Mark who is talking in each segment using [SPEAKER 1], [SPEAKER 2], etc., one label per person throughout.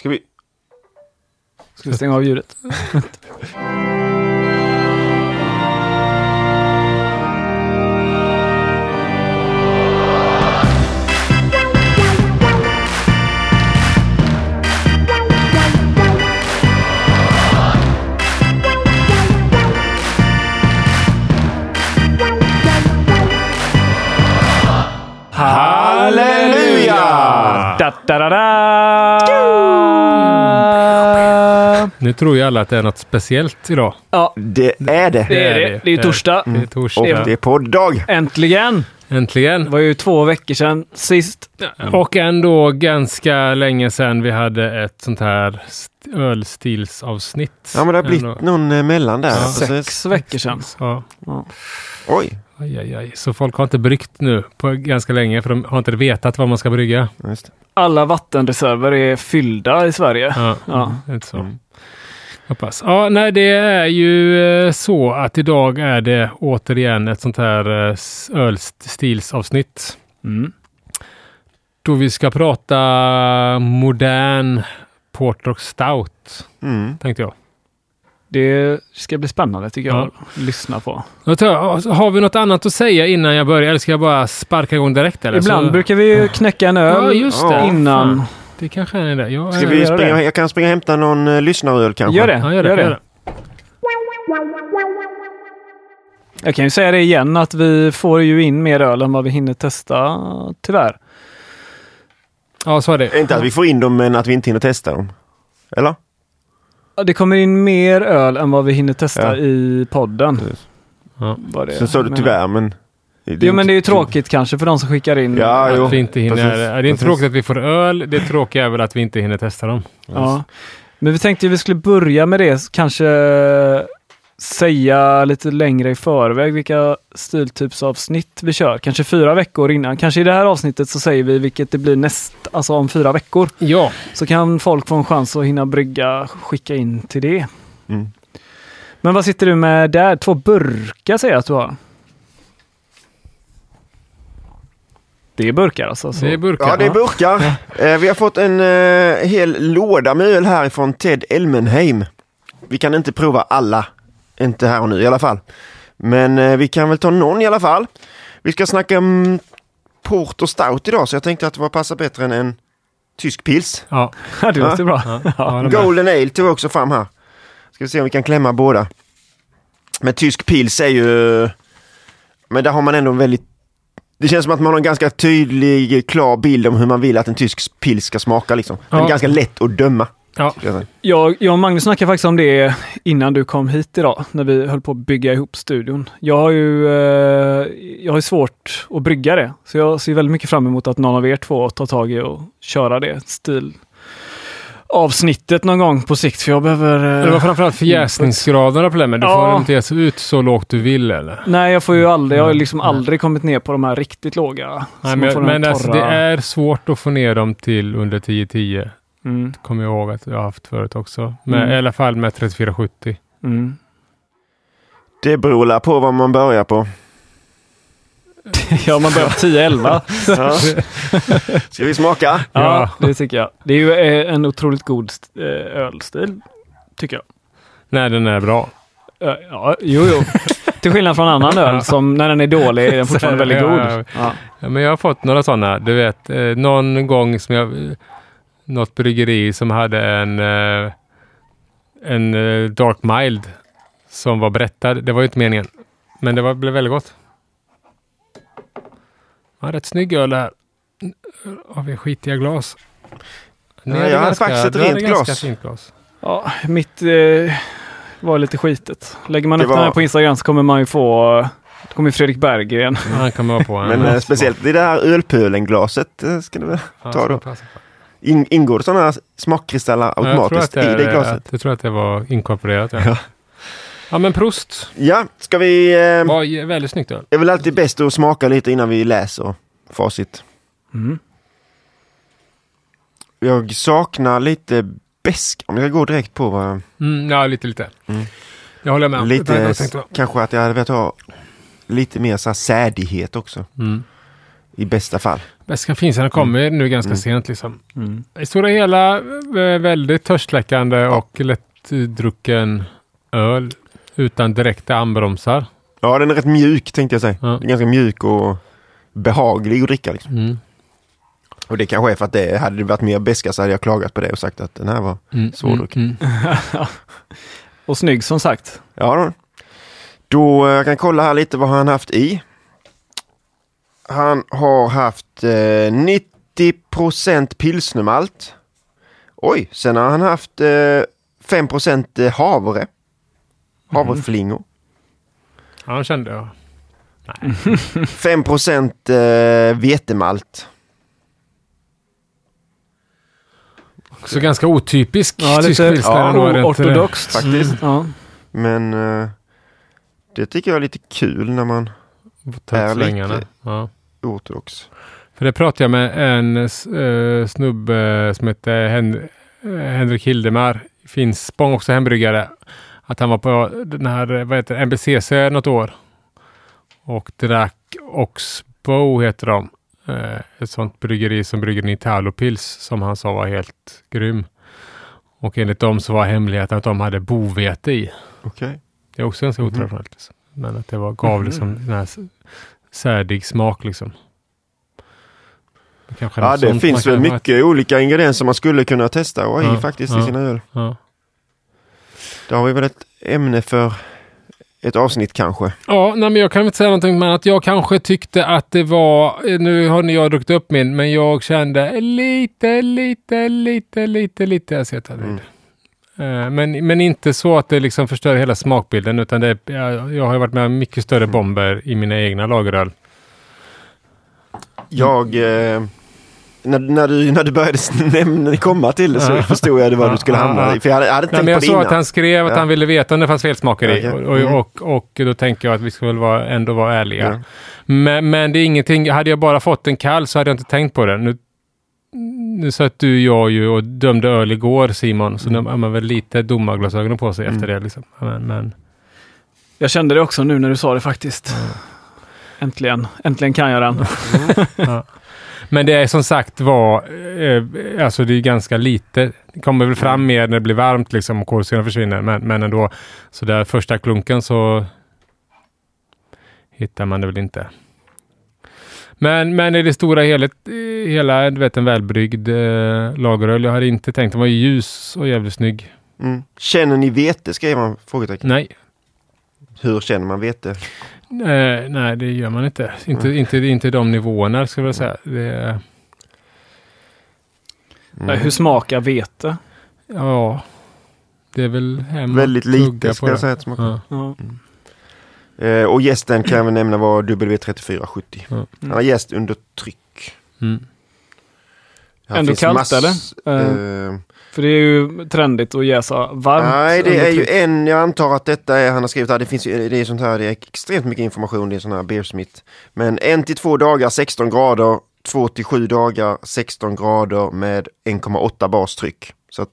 [SPEAKER 1] Ska vi...
[SPEAKER 2] Ska vi stänga av ljudet?
[SPEAKER 1] Halleluja!
[SPEAKER 2] Da, da, da, da.
[SPEAKER 3] Nu tror ju alla att det är något speciellt idag.
[SPEAKER 2] Ja,
[SPEAKER 1] Det är det.
[SPEAKER 2] det är det. Det är ju torsdag.
[SPEAKER 3] Det är torsdag.
[SPEAKER 1] Och det är podd-dag.
[SPEAKER 2] Äntligen! Det
[SPEAKER 3] Äntligen.
[SPEAKER 2] var ju två veckor sedan sist.
[SPEAKER 3] Och ändå ganska länge sedan vi hade ett sånt här st- ölstilsavsnitt.
[SPEAKER 1] Ja, men det har blivit
[SPEAKER 3] Ändå.
[SPEAKER 1] någon emellan där.
[SPEAKER 3] Ja.
[SPEAKER 1] Precis.
[SPEAKER 2] Sex veckor sedan.
[SPEAKER 3] Ja.
[SPEAKER 2] Ja.
[SPEAKER 1] Oj.
[SPEAKER 3] Aj, aj, aj. Så folk har inte bryggt nu på ganska länge för de har inte vetat vad man ska brygga.
[SPEAKER 1] Just det.
[SPEAKER 2] Alla vattenreserver är fyllda i Sverige.
[SPEAKER 3] Ja,
[SPEAKER 2] Ja.
[SPEAKER 3] Så. Hoppas. Ja, nej, det är ju eh, så att idag är det återigen ett sånt här eh, ölstilsavsnitt.
[SPEAKER 2] Mm.
[SPEAKER 3] Då vi ska prata modern Porter och Stout,
[SPEAKER 1] Mm.
[SPEAKER 3] tänkte jag.
[SPEAKER 2] Det ska bli spännande tycker jag
[SPEAKER 3] Ja.
[SPEAKER 2] att lyssna på.
[SPEAKER 3] Jag- Har vi något annat att säga innan jag börjar eller ska jag bara sparka igång direkt? Eller?
[SPEAKER 2] Ibland
[SPEAKER 3] så,
[SPEAKER 2] brukar vi ju knäcka en öl
[SPEAKER 3] Ja,
[SPEAKER 2] innan.
[SPEAKER 3] Fan. Det kanske är det. Ja,
[SPEAKER 1] Ska vi springa,
[SPEAKER 2] det?
[SPEAKER 1] jag kan springa och hämta någon uh, lyssnaröl kanske.
[SPEAKER 2] Gör det.
[SPEAKER 3] Ja, gör det.
[SPEAKER 2] Gör det.
[SPEAKER 3] Gör det.
[SPEAKER 2] Jag kan ju säga det igen att vi får ju in mer öl än vad vi hinner testa tyvärr.
[SPEAKER 3] Ja, så är det.
[SPEAKER 1] Inte att vi får in dem men att vi inte hinner testa dem. Eller?
[SPEAKER 2] Ja, Det kommer in mer öl än vad vi hinner testa
[SPEAKER 1] Ja.
[SPEAKER 2] i podden.
[SPEAKER 3] Ja.
[SPEAKER 2] Var det
[SPEAKER 1] Sen sa du
[SPEAKER 2] jag
[SPEAKER 1] tyvärr men...
[SPEAKER 2] Jo men det är ju tråkigt kanske för de som skickar in.
[SPEAKER 1] Ja, jo.
[SPEAKER 3] Att vi inte hinner.
[SPEAKER 1] precis,
[SPEAKER 3] det är inte
[SPEAKER 1] precis.
[SPEAKER 3] tråkigt att vi får öl. Det tråkiga är väl att vi inte hinner testa dem.
[SPEAKER 2] Ja. Men vi tänkte ju vi skulle börja med det, kanske säga lite längre i förväg vilka stiltypsavsnitt vi kör. Kanske fyra veckor innan. Kanske i det här avsnittet så säger vi vilket det blir näst, alltså om fyra veckor.
[SPEAKER 3] Ja,
[SPEAKER 2] Så kan folk få en chans att hinna brygga, skicka in till det.
[SPEAKER 1] Mm.
[SPEAKER 2] Men vad sitter du med där? Två burkar säger jag att du har. Det är burkar alltså? Så.
[SPEAKER 3] det är burkar.
[SPEAKER 1] Ja, det är burkar. Eh, vi har fått en eh, hel låda med öl härifrån Ted Elmenheim. Vi kan inte prova alla, inte här och nu i alla fall. Men eh, vi kan väl ta någon i alla fall. Vi ska snacka om port och stout idag, så jag tänkte att det var passar bättre än en tysk pils.
[SPEAKER 3] Ja,
[SPEAKER 2] det låter bra.
[SPEAKER 3] ja, ja,
[SPEAKER 1] Golden Ale tog jag också fram här. Ska vi se om vi kan klämma båda. Men tysk pils är ju... Men där har man ändå en väldigt... Det känns som att man har en ganska tydlig, klar bild om hur man vill att en tysk pils ska smaka liksom. Den är
[SPEAKER 3] Ja.
[SPEAKER 1] ganska lätt att döma.
[SPEAKER 3] ja.
[SPEAKER 1] jag.
[SPEAKER 2] Jag, och Magnus snackade faktiskt om det innan du kom hit idag, när vi höll på att bygga ihop studion. Jag har ju eh, jag har svårt att brygga det, så jag ser väldigt mycket fram emot att någon av er två tar tag i och köra det stil avsnittet någon gång på sikt, för jag behöver... eh,
[SPEAKER 3] Det var framförallt förjäsningsgraden av problemet. Du
[SPEAKER 2] Ja.
[SPEAKER 3] får inte ge ut så lågt du vill eller?
[SPEAKER 2] Nej, jag får ju aldrig, jag har liksom
[SPEAKER 3] Nej.
[SPEAKER 2] aldrig kommit ner på de här riktigt låga.
[SPEAKER 3] Nej, men men alltså, det är svårt att få ner dem till under 10-10.
[SPEAKER 2] Mm,
[SPEAKER 3] Kommer jag ihåg att jag har haft förut också. Men
[SPEAKER 2] Mm.
[SPEAKER 3] i alla fall med 3470.
[SPEAKER 2] mm.
[SPEAKER 1] Det beror på vad man börjar på.
[SPEAKER 2] Ja, man börjar 10-11.
[SPEAKER 1] Ja. Ska vi smaka?
[SPEAKER 2] Ja, det tycker jag. Det är ju eh, en otroligt god eh, ölstil, tycker jag.
[SPEAKER 3] Nej, den är bra.
[SPEAKER 2] Ja, Ja, jo, jo. Till skillnad från annan öl som när den är dålig är den fortfarande väldigt god.
[SPEAKER 3] ja.
[SPEAKER 2] Ja.
[SPEAKER 3] Ja, men jag har fått några sådana. Du vet, eh, någon gång som jag... Något bryggeri som hade en... Eh, en eh, Dark Mild som var berättad. Det var ju inte meningen. Men det var, blev väldigt gott. Ja, rätt snygg öl här. Har vi skitiga glas? Ni
[SPEAKER 1] Ja, jag hade faktiskt ett rent glas.
[SPEAKER 3] glas.
[SPEAKER 2] Ja, mitt eh, var lite skitet. Lägger man
[SPEAKER 1] Det
[SPEAKER 2] upp den
[SPEAKER 1] var-
[SPEAKER 2] här på Instagram så kommer man ju få då kommer Fredrik Berggren.
[SPEAKER 3] Ja, Han kan vara på en.
[SPEAKER 1] Men eh, speciellt det här ölpölenglaset eh, ska du väl
[SPEAKER 3] Ja,
[SPEAKER 1] ta då. In, ingår det sådana här smakkristaller
[SPEAKER 3] Ja,
[SPEAKER 1] automatiskt
[SPEAKER 3] det
[SPEAKER 1] i det glaset?
[SPEAKER 3] Jag tror att det var inkorporerat. Ja,
[SPEAKER 1] Ja.
[SPEAKER 3] men prost.
[SPEAKER 1] Ja, ska vi... Eh,
[SPEAKER 3] Var väldigt snyggt öl.
[SPEAKER 1] det är väl alltid bäst att smaka lite innan vi läser facit.
[SPEAKER 2] Mm.
[SPEAKER 1] Jag saknar lite besk om jag ska gå direkt på vad...
[SPEAKER 3] Mm, ja, lite, lite.
[SPEAKER 1] Mm.
[SPEAKER 3] Jag håller med.
[SPEAKER 1] Lite, kanske att jag hade velat ha lite mer så här sädighet också.
[SPEAKER 3] Mm.
[SPEAKER 1] I bästa fall.
[SPEAKER 3] Väskan finns, den kommer nu ganska
[SPEAKER 1] Mm.
[SPEAKER 3] sent liksom.
[SPEAKER 2] Mm.
[SPEAKER 3] I stora hela eh, väldigt törstsläckande och lättdrucken öl utan direkta anbromsar.
[SPEAKER 1] Ja, den är rätt mjuk tänkte jag säga.
[SPEAKER 3] Ja.
[SPEAKER 1] Den är ganska mjuk och behaglig att dricka. Liksom.
[SPEAKER 3] Mm.
[SPEAKER 1] Och det kanske är för att det hade det varit mer beska så hade jag klagat på det och sagt att den här var...
[SPEAKER 3] Mm.
[SPEAKER 1] Svårdrucken.
[SPEAKER 3] Mm.
[SPEAKER 2] Och snygg som sagt.
[SPEAKER 1] Ja, då. då eh, jag kan kolla här lite vad han haft i. Han har haft eh, 90% pilsnermalt. Oj, sen har han haft eh, 5 eh, havre. Havreflingor.
[SPEAKER 3] Ja, kände jag.
[SPEAKER 1] 5 eh, vetemalt.
[SPEAKER 3] Så ganska otypisk
[SPEAKER 2] Ja,
[SPEAKER 3] tysk
[SPEAKER 2] lite
[SPEAKER 3] pilsner
[SPEAKER 1] ja,
[SPEAKER 3] det?
[SPEAKER 2] Ortodoxt.
[SPEAKER 1] Faktiskt.
[SPEAKER 2] Ja.
[SPEAKER 1] Men eh, det tycker jag är lite kul när man Är lite-
[SPEAKER 3] Ja.
[SPEAKER 1] ortodox.
[SPEAKER 3] För det pratade jag med en uh, snubbe som heter Hen eh, Henrik Hildemar. Finns Spång också hembryggare. Att han var på den här, vad heter det, NBCC något år. Och drack Oxbow heter de. Eh, ett sånt bryggeri som brygger en Italopils som han sa var helt grym. Och enligt dem så var hemligheten att de hade bovete i.
[SPEAKER 1] Okej.
[SPEAKER 3] Det är också ganska
[SPEAKER 1] Mhm.
[SPEAKER 3] otraditionellt. Liksom. Men att det var, gav liksom den här särdig smak liksom. Kanske
[SPEAKER 1] Ja, det finns väl mycket olika ingredienser man skulle kunna testa och ha i
[SPEAKER 3] Ja,
[SPEAKER 1] faktiskt i
[SPEAKER 3] ja.
[SPEAKER 1] sina öl.
[SPEAKER 3] Ja.
[SPEAKER 1] Det har vi väl ett ämne för ett avsnitt kanske.
[SPEAKER 3] Ja, nej, men jag kan väl inte säga någonting men att jag kanske tyckte att det var, nu har ni jag druckit upp min, men jag kände lite, lite, lite, lite, lite acetaldehyd.
[SPEAKER 1] Mm.
[SPEAKER 3] Eh, Men, men inte så att det liksom förstör hela smakbilden utan det, jag, jag har varit med om mycket större
[SPEAKER 1] Mm.
[SPEAKER 3] bomber i mina egna lageröl.
[SPEAKER 1] Jag, eh, när, när, du, när du började nämna, komma till det så förstod jag det vad du skulle hamna i. För jag hade, jag hade
[SPEAKER 3] Nej, men jag såg att han skrev att
[SPEAKER 1] Ja.
[SPEAKER 3] han ville veta om det fanns felsmaker i.
[SPEAKER 1] Okej.
[SPEAKER 3] Och,
[SPEAKER 1] Mm.
[SPEAKER 3] och, och, och då tänker jag att vi ska väl vara, ändå vara ärliga.
[SPEAKER 1] Ja.
[SPEAKER 3] Men, men det är ingenting, hade jag bara fått en kall så hade jag inte tänkt på det. Nu, nu satt du, jag ju och dömde öl igår Simon, så
[SPEAKER 1] Mm.
[SPEAKER 3] nu har man väl lite domarglasögonen på sig efter
[SPEAKER 1] Mm.
[SPEAKER 3] det. Liksom. Men, men,
[SPEAKER 2] Jag kände det också nu när du sa det faktiskt. Äntligen, äntligen kan jag den.
[SPEAKER 3] men det är som sagt var, eh, alltså det är ganska lite. Det kommer väl fram mer när det blir varmt liksom och kolsyran försvinner. Men, men ändå, så där första klunken så hittar man det väl inte. Men, men i det stora helet, hela du vet, en välbryggd eh, lageröl. Jag hade inte tänkt, den var ju ljus och jävligt snygg.
[SPEAKER 1] Mm. Känner ni vete? skrev han frågetecken.
[SPEAKER 3] Nej,
[SPEAKER 1] Hur känner man vete?
[SPEAKER 3] Eh, nej det gör man inte. Inte, inte, inte de nivåerna ska jag väl säga. Det, är-
[SPEAKER 1] Mm.
[SPEAKER 2] Nej, hur smakar vete?
[SPEAKER 3] ja, det är väl hem
[SPEAKER 1] Väldigt lite ska jag säga att smakar.
[SPEAKER 3] Ja.
[SPEAKER 2] Ja.
[SPEAKER 1] Eh, och gästen kan jag nämna var W3470.
[SPEAKER 3] Ja.
[SPEAKER 1] Han har gäst under tryck.
[SPEAKER 3] Mm.
[SPEAKER 2] Ändå
[SPEAKER 1] finns
[SPEAKER 2] kallt, eller?
[SPEAKER 1] Eh,
[SPEAKER 2] För det är ju trendigt att jäsa varmt.
[SPEAKER 1] nej, det är ju en, jag antar att detta är, han har skrivit här, det finns ju, det är sånt här, det är extremt mycket information, det är sån här Beersmith. Men en till två dagar 16 grader, två till sju dagar 16 grader med 1,8 bars tryck. Så att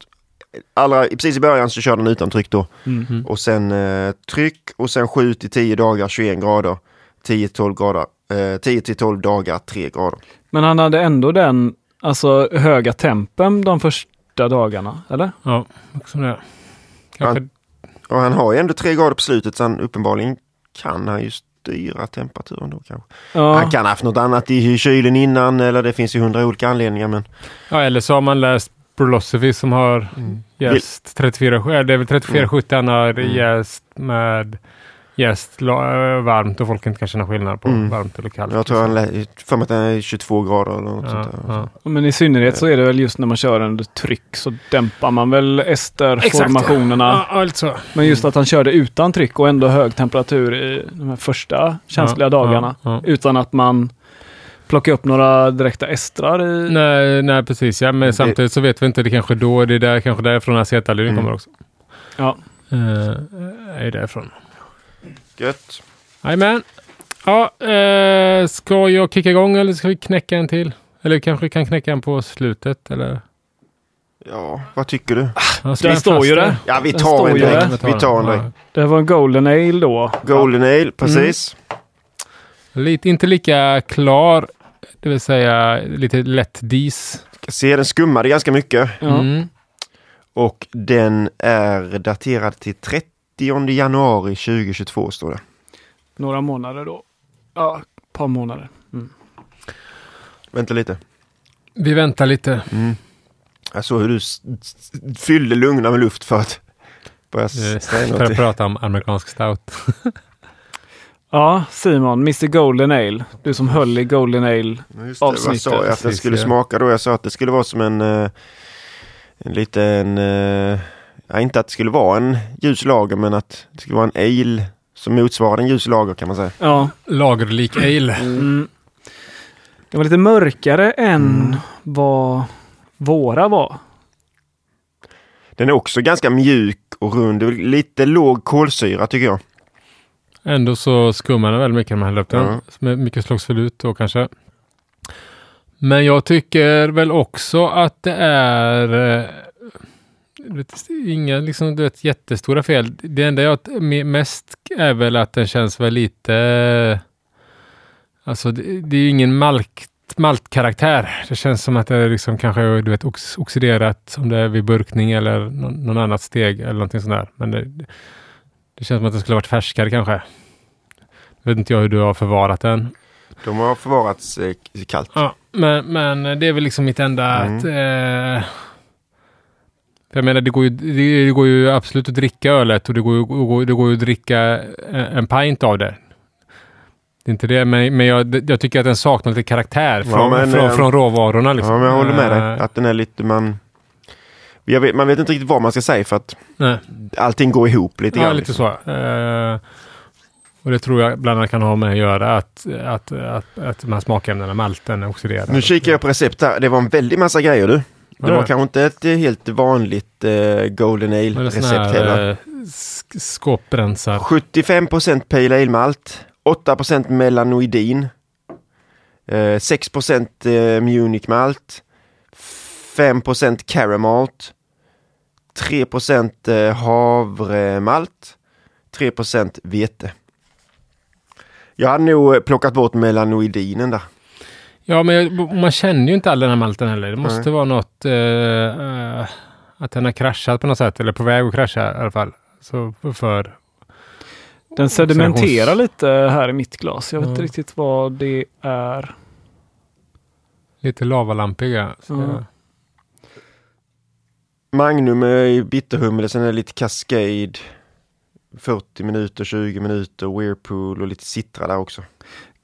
[SPEAKER 1] allra, precis i början så kör den utan tryck då.
[SPEAKER 2] Mm.
[SPEAKER 1] Och sen eh, tryck och sen 7 till 10 dagar 21 grader. 10 till 12 grader. Eh, 10 till 12 dagar 3 grader.
[SPEAKER 2] Men han hade ändå den alltså, höga tempen de första dagarna, eller?
[SPEAKER 3] Ja, också det. Kanske,
[SPEAKER 1] Och han har ju ändå 3 grader på slutet så han uppenbarligen kan han ju styra temperaturen då kanske.
[SPEAKER 2] Ja,
[SPEAKER 1] Han kan ha haft något annat i kylen innan eller det finns ju hundra olika anledningar men
[SPEAKER 3] ja, eller så har man läst Philosophy som har jäst 34, det är väl 3470 han har
[SPEAKER 1] Mm.
[SPEAKER 3] jäst med jäst la- varmt och folk inte kan känna skillnad på
[SPEAKER 1] Mm.
[SPEAKER 3] varmt eller kallt.
[SPEAKER 1] jag tror han lä- för mig att den är 22 grader eller något
[SPEAKER 3] ja,
[SPEAKER 1] sånt där.
[SPEAKER 3] ja.
[SPEAKER 2] men i synnerhet så är det väl just när man kör under tryck så dämpar man väl esterformationerna.
[SPEAKER 3] Ja, lite så.
[SPEAKER 2] Men just att han körde utan tryck och ändå hög temperatur i de här första känsliga
[SPEAKER 3] Ja,
[SPEAKER 2] dagarna.
[SPEAKER 3] ja, ja.
[SPEAKER 2] Utan att man plockar upp några direkta estrar i.
[SPEAKER 3] Nej, nej, precis. Ja, men
[SPEAKER 1] Det-
[SPEAKER 3] samtidigt så vet vi inte. Det kanske då, det är där, kanske därifrån acetaldehyd
[SPEAKER 1] Mm.
[SPEAKER 3] kommer också.
[SPEAKER 2] Ja.
[SPEAKER 3] Uh, är därifrån.
[SPEAKER 1] Gött.
[SPEAKER 3] Jajamän. Ja, eh, ska jag kicka igång eller ska vi knäcka en till? Eller vi kanske kan knäcka en på slutet eller?
[SPEAKER 1] Ja, vad tycker du?
[SPEAKER 3] Ja,
[SPEAKER 2] Det
[SPEAKER 3] jag
[SPEAKER 2] står ju
[SPEAKER 3] där?
[SPEAKER 2] det.
[SPEAKER 1] Ja, vi
[SPEAKER 2] Den
[SPEAKER 1] tar en direkt. Vi tar en direkt.
[SPEAKER 3] Ja.
[SPEAKER 2] Det var en Golden Ale då.
[SPEAKER 1] Golden Ale, precis.
[SPEAKER 3] Lite, inte lika klar Det vill säga lite lätt dis.
[SPEAKER 1] Jag ser den skummade ganska mycket
[SPEAKER 2] Ja.
[SPEAKER 3] Mm.
[SPEAKER 1] och den är daterad till 30 januari 2022 står det.
[SPEAKER 2] Några månader då. Ja, ett par månader. Mm.
[SPEAKER 1] Vänta lite.
[SPEAKER 3] Vi väntar lite.
[SPEAKER 1] Mm. Jag såg hur du fyllde lungorna med luft för att börja
[SPEAKER 3] Eh,
[SPEAKER 1] säga
[SPEAKER 3] För att prata om amerikansk stout.
[SPEAKER 2] Ja, Simon, Mr Golden Ale. Du som höll i Golden Ale.
[SPEAKER 1] Just det, vad sa jag att den skulle smaka då? Jag sa att det skulle vara som en, eh, en liten, eh, ja, inte att det skulle vara en ljus lager men att det skulle vara en ale som motsvarar en ljus lager kan man säga.
[SPEAKER 2] Ja.
[SPEAKER 3] Lagerlik ale.
[SPEAKER 2] Mm. Det var lite mörkare än
[SPEAKER 1] Mm.
[SPEAKER 2] vad våra var.
[SPEAKER 1] Den är också ganska mjuk och rund. Är lite låg kolsyra tycker jag.
[SPEAKER 3] Ändå så skummar den väldigt mycket när man häller upp den. Med mycket slagsförlut då kanske. Men jag tycker väl också att det är eh, inga liksom, du vet, jättestora fel. Det enda jag me- mest är väl att den känns väl lite... Alltså det, det är ju ingen malk, maltkaraktär. Det känns som att det är liksom kanske du vet, ox, oxiderat om det är vid burkning eller någon, någon annat steg eller någonting sånt där. Men det, det känns som att det skulle varit färskare kanske. Vet inte jag hur du har förvarat den.
[SPEAKER 1] De har förvarats eh, kallt.
[SPEAKER 3] Ja, men, men det är väl liksom mitt enda
[SPEAKER 1] Mm.
[SPEAKER 3] att... Eh, för jag menar, det går, ju, det, går ju absolut att dricka ölet och det går, det går ju att dricka en, pint av det. Det är inte det, men, men jag, jag tycker att den saknar lite karaktär
[SPEAKER 1] Ja,
[SPEAKER 3] från,
[SPEAKER 1] men,
[SPEAKER 3] från,
[SPEAKER 1] eh,
[SPEAKER 3] från råvarorna. Liksom.
[SPEAKER 1] Ja, men jag håller med dig.
[SPEAKER 3] Eh,
[SPEAKER 1] Att den är lite man... Vet, man vet inte riktigt vad man ska säga för att
[SPEAKER 3] nej.
[SPEAKER 1] allting går ihop lite
[SPEAKER 3] Ja,
[SPEAKER 1] grann.
[SPEAKER 3] lite
[SPEAKER 1] liksom.
[SPEAKER 3] så. Eh, och det tror jag bland annat kan ha med att göra att, att, att, att de här smakämnena, malten, är oxiderad.
[SPEAKER 1] Nu kikar jag på recept här. Det var en väldig massa grejer du. Det var kanske inte ett eh, helt vanligt eh, Golden Ale
[SPEAKER 3] Eller sån
[SPEAKER 1] recept
[SPEAKER 3] här
[SPEAKER 1] heller.
[SPEAKER 3] eh, sk- skåprensar.
[SPEAKER 1] 75% Pale Ale malt, 8% melanoidin, eh, 6% eh, Munich malt, 5% caramalt, 3% eh, havremalt, 3% vete. Jag hade nog eh, plockat bort melanoidinen där.
[SPEAKER 3] Ja, men man känner ju inte all den här malten heller. Det måste
[SPEAKER 1] Nej.
[SPEAKER 3] vara något... eh, eh, att den har kraschat på något sätt, eller på väg att krascha i alla fall. Så för...
[SPEAKER 2] Den sedimenterar lite här i mitt glas. Jag vet inte riktigt vad det är.
[SPEAKER 3] Lite lavalampiga. Jag-
[SPEAKER 1] Magnum är bitterhumle, sen är det lite Cascade. 40 minuter, 20 minuter, Whirlpool och lite Citra där också.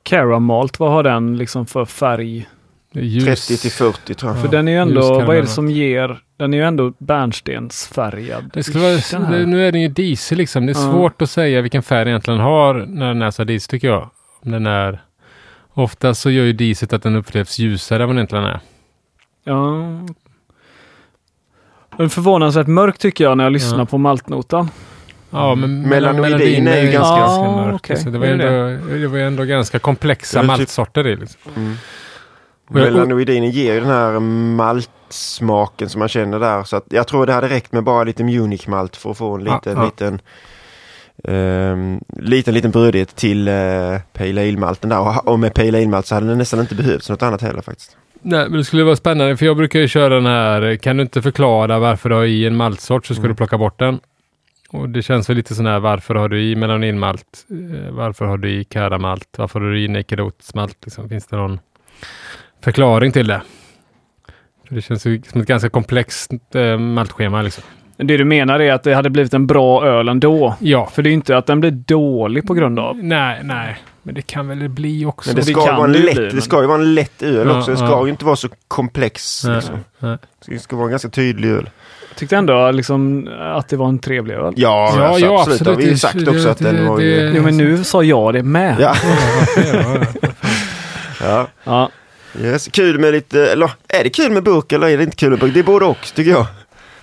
[SPEAKER 2] Caramalt, vad har den liksom för färg?
[SPEAKER 3] det är ljus.
[SPEAKER 1] 30 till 40 tror jag.
[SPEAKER 2] För
[SPEAKER 3] Ja,
[SPEAKER 2] den är ju ändå, vad är det som ger, den är ju ändå bärnstensfärgad.
[SPEAKER 3] Det skulle vara, det, nu är den ju diesel liksom. Det är
[SPEAKER 2] Ja.
[SPEAKER 3] svårt att säga vilken färg den egentligen har när den är så diesel tycker jag. Om den är... Ofta så gör ju diesel att den upplevs ljusare än vad den egentligen är.
[SPEAKER 2] Ja. Den är förvånansvärt mörk tycker jag när jag lyssnar
[SPEAKER 3] Ja.
[SPEAKER 2] på maltnotan.
[SPEAKER 3] Ja, men
[SPEAKER 1] Melanoidin är ju ganska-
[SPEAKER 2] Ja,
[SPEAKER 3] mörk.
[SPEAKER 2] okej.
[SPEAKER 3] Så det, var ändå, det var ändå ganska komplexa
[SPEAKER 1] typ-
[SPEAKER 3] maltsorter i. Liksom.
[SPEAKER 1] Mm. Melanoidinen ger ju den här maltsmaken som man känner där. Så att jag tror det hade räckt med bara lite Munich-malt för att få en liten,
[SPEAKER 3] ja.
[SPEAKER 1] liten, ehm, liten, liten brödighet till uh, Pale Ale-malten där. Och, och med Pale Ale-malt så hade det nästan inte behövts något annat heller faktiskt.
[SPEAKER 3] Nej, men det skulle vara spännande för jag brukar ju köra den här, kan du inte förklara varför du har i en maltsort så ska
[SPEAKER 1] Mm.
[SPEAKER 3] du plocka bort den. Och det känns väl lite sån här, varför har du i melaninmalt? Eh, Varför har du i karamalt? Varför har du i naked oats-malt? Liksom, finns det någon förklaring till det? För det känns ju som ett ganska komplext eh, maltschema liksom.
[SPEAKER 2] Det du menar är att det hade blivit en bra öl ändå.
[SPEAKER 3] Ja.
[SPEAKER 2] För det är inte att den blir dålig på grund av.
[SPEAKER 3] Nej, nej. Men det kan väl bli också.
[SPEAKER 1] Men det
[SPEAKER 2] det
[SPEAKER 1] ska, ju
[SPEAKER 2] kan
[SPEAKER 1] vara en
[SPEAKER 2] det ju
[SPEAKER 1] lätt,
[SPEAKER 2] bli,
[SPEAKER 1] det
[SPEAKER 2] men-
[SPEAKER 1] ska ju vara en lätt öl
[SPEAKER 3] Ja,
[SPEAKER 1] också. Det ska
[SPEAKER 3] ja.
[SPEAKER 1] ju inte vara så komplex.
[SPEAKER 3] nej,
[SPEAKER 1] Liksom.
[SPEAKER 3] nej.
[SPEAKER 1] Det ska vara en ganska tydlig öl.
[SPEAKER 2] Jag tyckte ändå liksom att det var en trevlig öl.
[SPEAKER 1] Ja,
[SPEAKER 3] Ja,
[SPEAKER 1] alltså,
[SPEAKER 3] ja,
[SPEAKER 1] absolut. Det har vi ju sagt
[SPEAKER 3] absolut.
[SPEAKER 1] också att
[SPEAKER 3] Det-
[SPEAKER 1] den var ju...
[SPEAKER 3] det-
[SPEAKER 2] Jo, men nu sa jag det med.
[SPEAKER 1] Ja,
[SPEAKER 3] Ja, ja.
[SPEAKER 1] Yes. Kul med lite, eller är det kul med burk eller är det inte kul med burk? Det är både och tycker jag.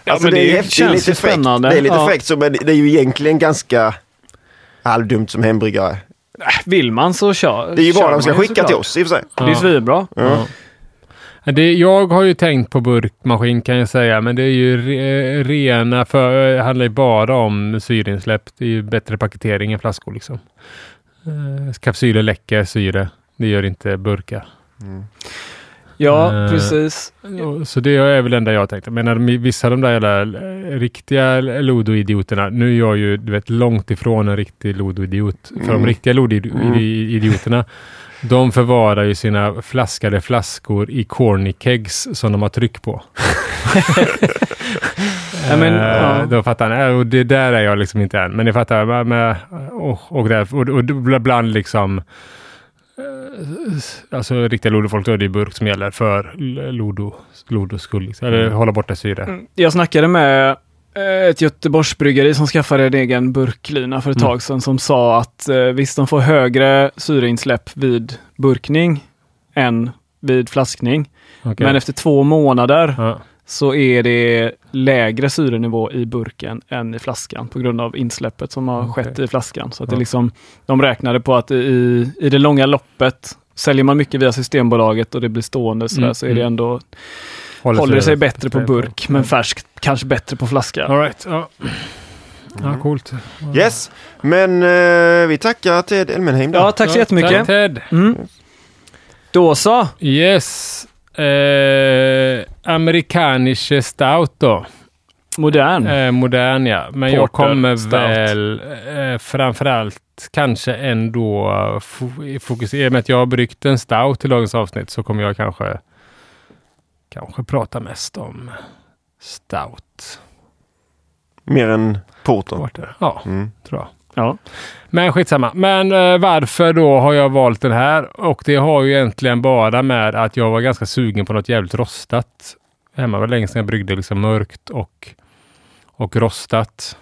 [SPEAKER 2] Ja,
[SPEAKER 1] Alltså
[SPEAKER 2] men
[SPEAKER 1] det, är
[SPEAKER 2] det
[SPEAKER 1] häftigt,
[SPEAKER 2] känns
[SPEAKER 1] lite
[SPEAKER 2] ju
[SPEAKER 1] fräckt.
[SPEAKER 2] spännande.
[SPEAKER 1] Det är lite
[SPEAKER 2] Ja.
[SPEAKER 1] fräckt så, men det är ju egentligen ganska halvdumt som hembryggare.
[SPEAKER 2] Vill man så kör
[SPEAKER 1] Det är ju bara de ska skicka
[SPEAKER 2] såklart.
[SPEAKER 1] till oss i och för sig.
[SPEAKER 2] Det är svinbra.
[SPEAKER 1] Ja.
[SPEAKER 3] Ja, Det, jag har ju tänkt på burkmaskin kan jag säga, men det är ju re, rena, för det handlar ju bara om syreinsläpp. Det är ju bättre paketering än flaskor liksom. Eh, kapsyler läcker syre. Det gör inte burkar.
[SPEAKER 2] Ja,
[SPEAKER 3] Eh,
[SPEAKER 2] precis.
[SPEAKER 3] Så det är väl det enda jag tänkte. Men när de, vissa av de där jävla eh, riktiga Lodo-idioterna, nu är jag ju du vet, långt ifrån en riktig Lodo-idiot. För de
[SPEAKER 1] Mm.
[SPEAKER 3] riktiga
[SPEAKER 1] Mm.
[SPEAKER 3] Lodo-idioterna, de förvarar ju sina flaskade flaskor i corny kegs som de har tryck på.
[SPEAKER 2] Ja, men,
[SPEAKER 3] Eh,
[SPEAKER 2] ja.
[SPEAKER 3] Då fattar ni. Och det där är jag liksom inte än. Men ni fattar. Med, med, och, och, där, och, och bland liksom eh, Alltså riktiga Lodo-folk, då är det burk som gäller för Lodo, Lodos skull. Liksom. Eller
[SPEAKER 1] Mm.
[SPEAKER 3] hålla borta syre.
[SPEAKER 2] Mm. Jag snackade med eh, ett Göteborgsbryggeri som skaffade en egen burklina för ett
[SPEAKER 3] Mm.
[SPEAKER 2] tag sedan som sa att eh, visst, de får högre syreinsläpp vid burkning än vid flaskning.
[SPEAKER 3] Okej.
[SPEAKER 2] Men efter två månader
[SPEAKER 3] ja.
[SPEAKER 2] Så är det lägre syrenivå i burken än i flaskan på grund av insläppet som har
[SPEAKER 3] Okej.
[SPEAKER 2] skett i flaskan. Så att
[SPEAKER 3] Ja.
[SPEAKER 2] det liksom, de räknade på att i, i det långa loppet Säljer man mycket via Systembolaget och det blir stående sådär,
[SPEAKER 3] Mm,
[SPEAKER 2] så är det
[SPEAKER 3] mm.
[SPEAKER 2] ändå håller det sig bättre på
[SPEAKER 3] på
[SPEAKER 2] burk, men färskt kanske bättre på flaska.
[SPEAKER 3] All right. Ja. ja, coolt.
[SPEAKER 1] Yes, men eh, vi tackar Ted Elmenheim då.
[SPEAKER 2] Ja, tack så jättemycket.
[SPEAKER 3] Tack Ted.
[SPEAKER 2] Mm. Då så.
[SPEAKER 3] Yes. Eh, amerikanische stout då.
[SPEAKER 2] Modern.
[SPEAKER 3] Eh, modern ja. Men jag
[SPEAKER 2] Porter
[SPEAKER 3] kommer
[SPEAKER 2] stout.
[SPEAKER 3] väl eh, framförallt kanske ändå eh, fo- fokusera med att jag har bryggt en stout till dagens avsnitt så kommer jag kanske kanske prata mest om stout.
[SPEAKER 1] Mer än Porter.
[SPEAKER 3] Porter. Ja,
[SPEAKER 1] Mm.
[SPEAKER 3] tror jag.
[SPEAKER 2] Ja.
[SPEAKER 3] Men skitsamma. Men eh, varför då har jag valt den här? Och det har ju egentligen bara med att jag var ganska sugen på något jävligt rostat. Hemma var länge sedan jag bryggde liksom mörkt och, och rostat.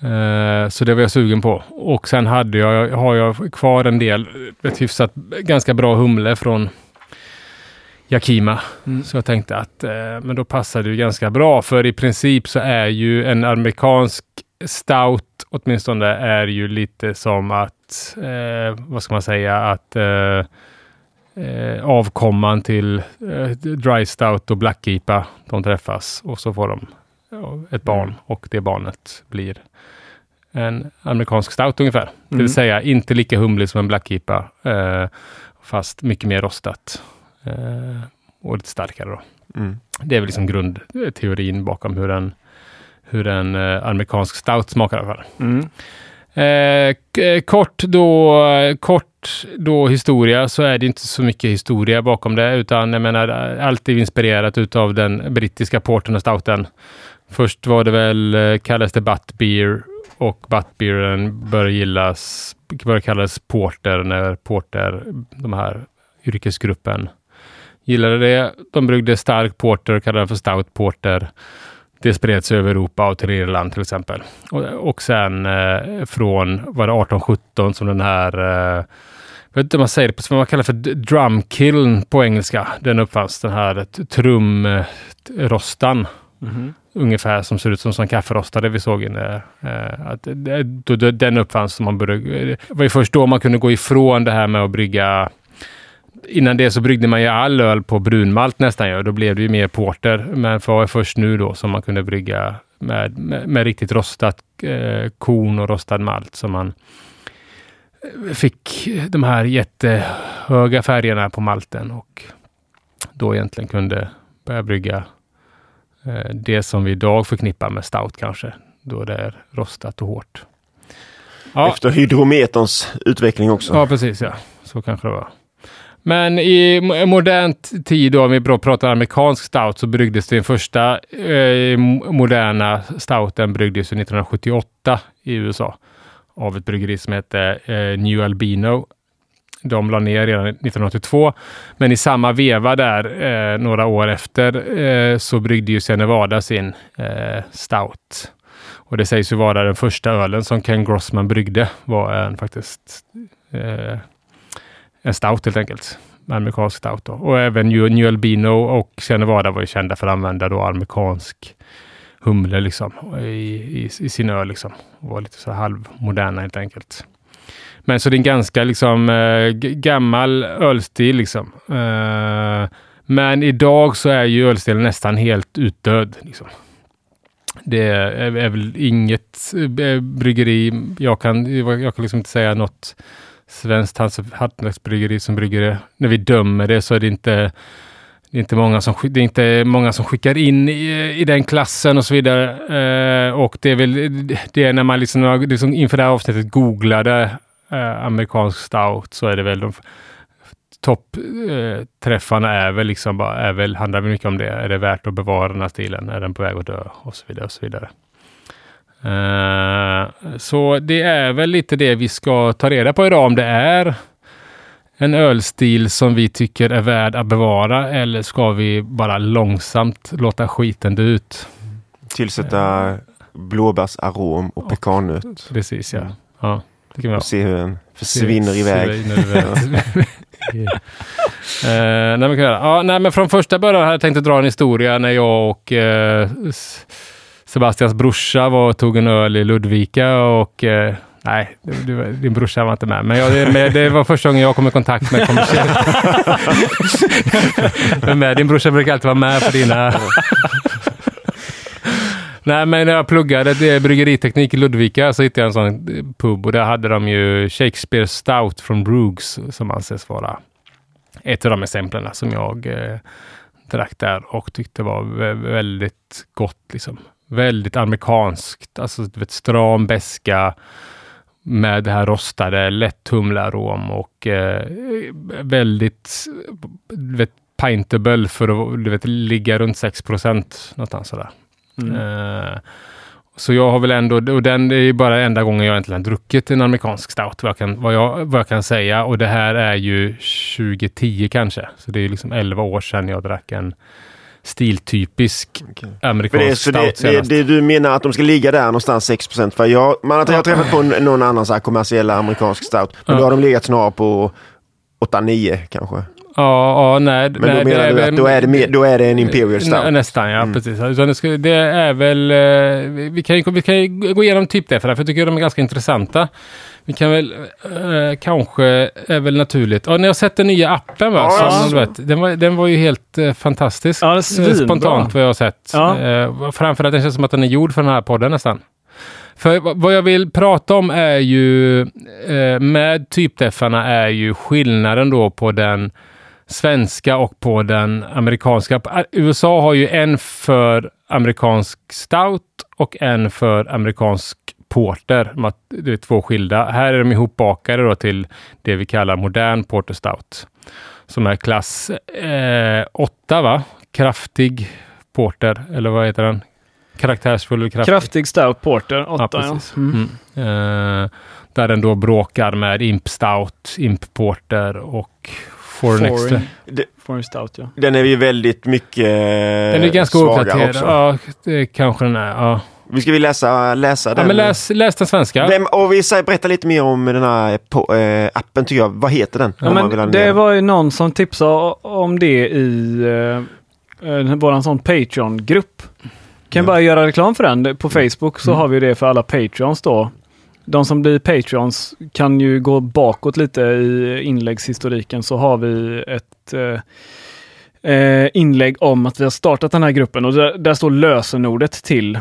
[SPEAKER 3] Eh, så det var jag sugen på. Och sen hade jag, har jag kvar en del, ett hyfsat ganska bra humle från Yakima.
[SPEAKER 2] Mm.
[SPEAKER 3] Så jag tänkte att eh, men då passar det ju ganska bra. För i princip så är ju en amerikansk stout åtminstone är ju lite som att, eh, vad ska man säga, att eh, eh, avkomman till eh, dry stout och black IPA, de träffas och så får de ja, ett barn
[SPEAKER 2] Mm.
[SPEAKER 3] och det barnet blir en amerikansk stout ungefär. Det
[SPEAKER 2] Mm.
[SPEAKER 3] vill säga inte lika humlig som en black IPA, eh, fast mycket mer rostat. Eh, och lite starkare då.
[SPEAKER 1] Mm.
[SPEAKER 3] Det är väl liksom grundteorin bakom hur en, hur en eh, amerikansk stout smakar i alla fall.
[SPEAKER 2] Mm.
[SPEAKER 3] Eh, eh, kort, då, kort då historia så är det inte så mycket historia bakom det utan jag menar allt är inspirerat utav den brittiska porten och stouten. Först var det väl, eh, kallades det butt beer och buttbeeren började gillas, började kallas porter när porter, de här yrkesgruppen gillade det. De bryggde stark porter kallade den för stout porter. Det spreds över Europa och till Irland till exempel. Och, och sen eh, från, var det 1817 som den här, eh, jag vet inte om man säger det, på, vad man kallar för drumkiln på engelska. Den uppfanns, den här trumrostan.
[SPEAKER 2] Mhm.
[SPEAKER 3] Ungefär som ser ut som, som kafferostare vi såg inne. Eh, att, då, då, den uppfanns som man började, det var ju först då man kunde gå ifrån det här med att brygga Innan det så bryggde man ju all öl på brunmalt nästan ju. Då blev det ju mer porter. Men för var först nu då som man kunde brygga med, med, med riktigt rostat eh, korn och rostad malt. Så man eh, fick de här jättehöga färgerna på malten och då egentligen kunde börja brygga eh, det som vi idag förknippar med stout kanske. Då det är rostat och hårt. Ja,
[SPEAKER 1] Efter hydrometerns utveckling också.
[SPEAKER 3] Ja, precis ja. Så kanske det var. Men i modern tid, då, om vi pratar amerikansk stout, så bryggdes den första eh, moderna stouten bryggdes 1978 i USA av ett bryggeri som hette eh, New Albino. De la ner redan 1982. Men i samma veva där, eh, några år efter, eh, så bryggde ju Senevada sin eh, stout. Och det sägs ju vara den första ölen som Ken Grossman bryggde, var en faktiskt eh, en stout helt enkelt. Amerikansk stout då. Och även New, Albino och Sierra var ju kända för att använda då amerikansk humle liksom i, i, i sin öl liksom. Och var lite så halvmoderna helt enkelt. Men så det är en ganska liksom eh, gammal ölstil liksom. Eh, men idag så är ju ölstilen nästan helt utdöd. Liksom. Det är, väl inget eh, bryggeri, jag kan, jag kan liksom inte säga något svenskt hantverksbryggeri som brygger det. När vi dömer det så är det inte det är inte många som, det är inte många som skickar in i, i den klassen och så vidare. Eh, och det är väl det är när man liksom, liksom inför det här avsnittet googlade eh, amerikansk stout så är det väl de toppträffarna eh, är väl liksom bara, är väl, handlar väl mycket om det. Är det värt att bevara den här stilen? Är den på väg att dö? Och så vidare och så vidare. Uh, så det är väl lite det vi ska ta reda på idag, om det är en ölstil som vi tycker är värd att bevara eller ska vi bara långsamt låta skiten dö ut?
[SPEAKER 1] Tillsätta uh, blåbärsarom och pekannöt.
[SPEAKER 3] Precis, ja. ja det kan vi
[SPEAKER 1] och se hur den försvinner iväg.
[SPEAKER 3] uh, nej, men, ja, nej, men från första början hade jag tänkt att dra en historia när jag och Sebastians brorsa var och tog en öl i Ludvika och uh, Nej, du, din brorsa var inte med. Men, jag, det, det var första gången jag kom i kontakt med kommersiell. med. Din brorsa brukar alltid vara med på dina... Nej, men när jag pluggade det bryggeriteknik i Ludvika så hittade jag en sån pub och där hade de ju Shakespeare Stout från Brooks som anses vara ett av de exemplen som jag eh, drack där och tyckte var väldigt gott. Liksom. Väldigt amerikanskt, alltså vet, stram beska med det här rostade, lätt humlearom och eh, väldigt vet, pintable för att vet, ligga runt 6 någonstans sådär. Mm. Eh, så jag har väl ändå, och den är bara enda gången jag egentligen druckit en amerikansk stout, vad jag, kan, vad, jag, vad jag kan säga. Och det här är ju 2010 kanske, så det är liksom 11 år sedan jag drack en stiltypisk okay. amerikansk
[SPEAKER 1] för det,
[SPEAKER 3] stout det,
[SPEAKER 1] det, det, Du menar att de ska ligga där någonstans 6% För jag, man har, jag har träffat på någon annan så här kommersiell amerikansk stout. Men ja. då har de legat snarare på 8-9 kanske.
[SPEAKER 3] Ja, ja, nej.
[SPEAKER 1] Men nej, då menar du att då är, det mer, då är det en Imperial Stout?
[SPEAKER 3] Nästan, ja. Mm. Precis. det, ska, det, är väl... Eh, vi kan, vi kan gå igenom typ det, för jag tycker de är ganska intressanta. Vi kan väl, eh, kanske är väl naturligt. Ja, ni har sett den nya appen va? Ja, Som, ja. vet, den, var, den var ju helt eh, fantastisk. Ja, Spontant vad jag har sett. Ja. Eh, framförallt den känns som att den är gjord för den här podden nästan. För vad jag vill prata om är ju, eh, med typdeffarna är ju skillnaden då på den svenska och på den amerikanska. USA har ju en för amerikansk stout och en för amerikansk porter. Det är två skilda. Här är de ihopbakade då till det vi kallar modern porter stout. Som är klass 8 eh, va? Kraftig porter, eller vad heter den? Karaktärsfull
[SPEAKER 2] kraftig. Kraftig stout porter 8 ja. ja. Mm.
[SPEAKER 3] Mm. Eh, där den då bråkar med imp stout, imp porter och foreign, extra.
[SPEAKER 2] foreign stout ja.
[SPEAKER 1] Den är ju väldigt mycket Den är ganska uppdaterad.
[SPEAKER 3] Ja, det kanske den är. Ja.
[SPEAKER 1] Vi ska vi läsa, läsa den?
[SPEAKER 3] Ja, men läs, läs den svenska.
[SPEAKER 1] Vem, och vi säger, berätta lite mer om den här på, äh, appen tycker jag. Vad heter den?
[SPEAKER 2] Ja, men det var ju någon som tipsade om det i äh, våran sån Patreon-grupp. Kan ja. bara göra reklam för den. På Facebook så mm. har vi det för alla Patreons då. De som blir Patreons kan ju gå bakåt lite i inläggshistoriken så har vi ett eh, inlägg om att vi har startat den här gruppen och där, där står lösenordet till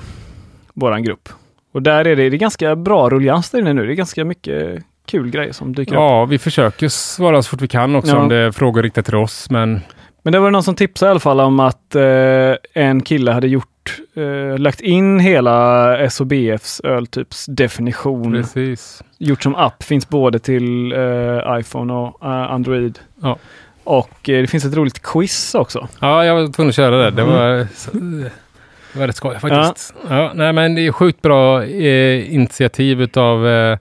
[SPEAKER 2] våran grupp. Och där är det, det är ganska bra rullians där inne nu. Det är ganska mycket kul grejer som dyker
[SPEAKER 3] ja, upp. Ja, vi försöker svara så fort vi kan också ja. om det är frågor riktade till oss. Men,
[SPEAKER 2] men det var någon som tipsade i alla fall om att eh, en kille hade gjort, eh, lagt in hela SOBFs öltyps definition.
[SPEAKER 3] Precis.
[SPEAKER 2] Gjort som app, finns både till eh, iPhone och uh, Android. Ja. Och eh, det finns ett roligt quiz också.
[SPEAKER 3] Ja, jag var tvungen att köra det. Det var mm. Det var rätt skoj faktiskt. Ja. ja. nej, men det är sjukt bra eh, initiativ utav eh,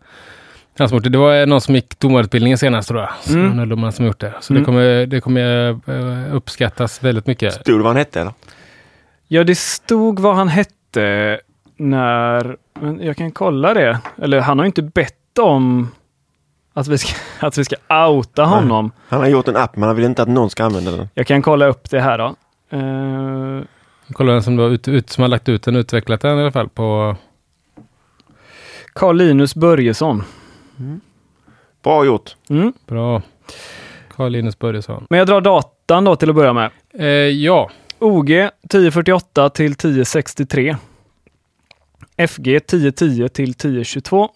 [SPEAKER 3] Transporter. Det var någon som gick domarutbildningen senast tror jag. Så mm. som gjort det. Så mm. det kommer, det kommer eh, uppskattas väldigt mycket.
[SPEAKER 1] Stod det vad han hette? Eller?
[SPEAKER 2] Ja, det stod vad han hette när... Men jag kan kolla det. Eller han har inte bett om att vi ska, att vi ska outa honom. Nej.
[SPEAKER 1] Han har gjort en app men han vill inte att någon ska använda den.
[SPEAKER 2] Jag kan kolla upp det här då. Uh,
[SPEAKER 3] Kolla den som, då ut, ut, som har lagt ut den, utvecklat den i alla fall på...
[SPEAKER 2] Carl Linus Börjesson. Mm.
[SPEAKER 1] Bra gjort.
[SPEAKER 2] Mm.
[SPEAKER 3] Bra. Carl Linus Börjesson.
[SPEAKER 2] Men jag drar datan då till att börja med.
[SPEAKER 3] Eh, ja.
[SPEAKER 2] OG 1048 till 1063. FG 1010 till 1022.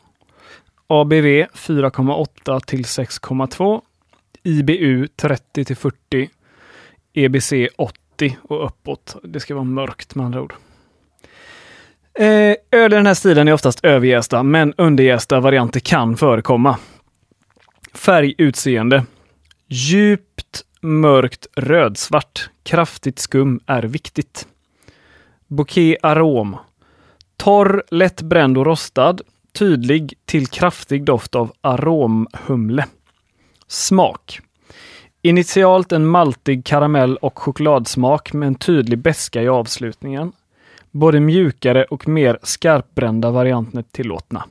[SPEAKER 2] ABV 4,8 till 6,2. IBU 30 till 40. EBC 80 och uppåt. Det ska vara mörkt med andra ord. Eh, öl i den här stilen är oftast överjästa, men underjästa varianter kan förekomma. Färg, utseende. Djupt mörkt rödsvart. Kraftigt skum är viktigt. Bouquet arom. Torr, lätt bränd och rostad. Tydlig till kraftig doft av aromhumle. Smak. Initialt en maltig karamell och chokladsmak med en tydlig beska i avslutningen. Både mjukare och mer skarpbrända varianter tillåtna.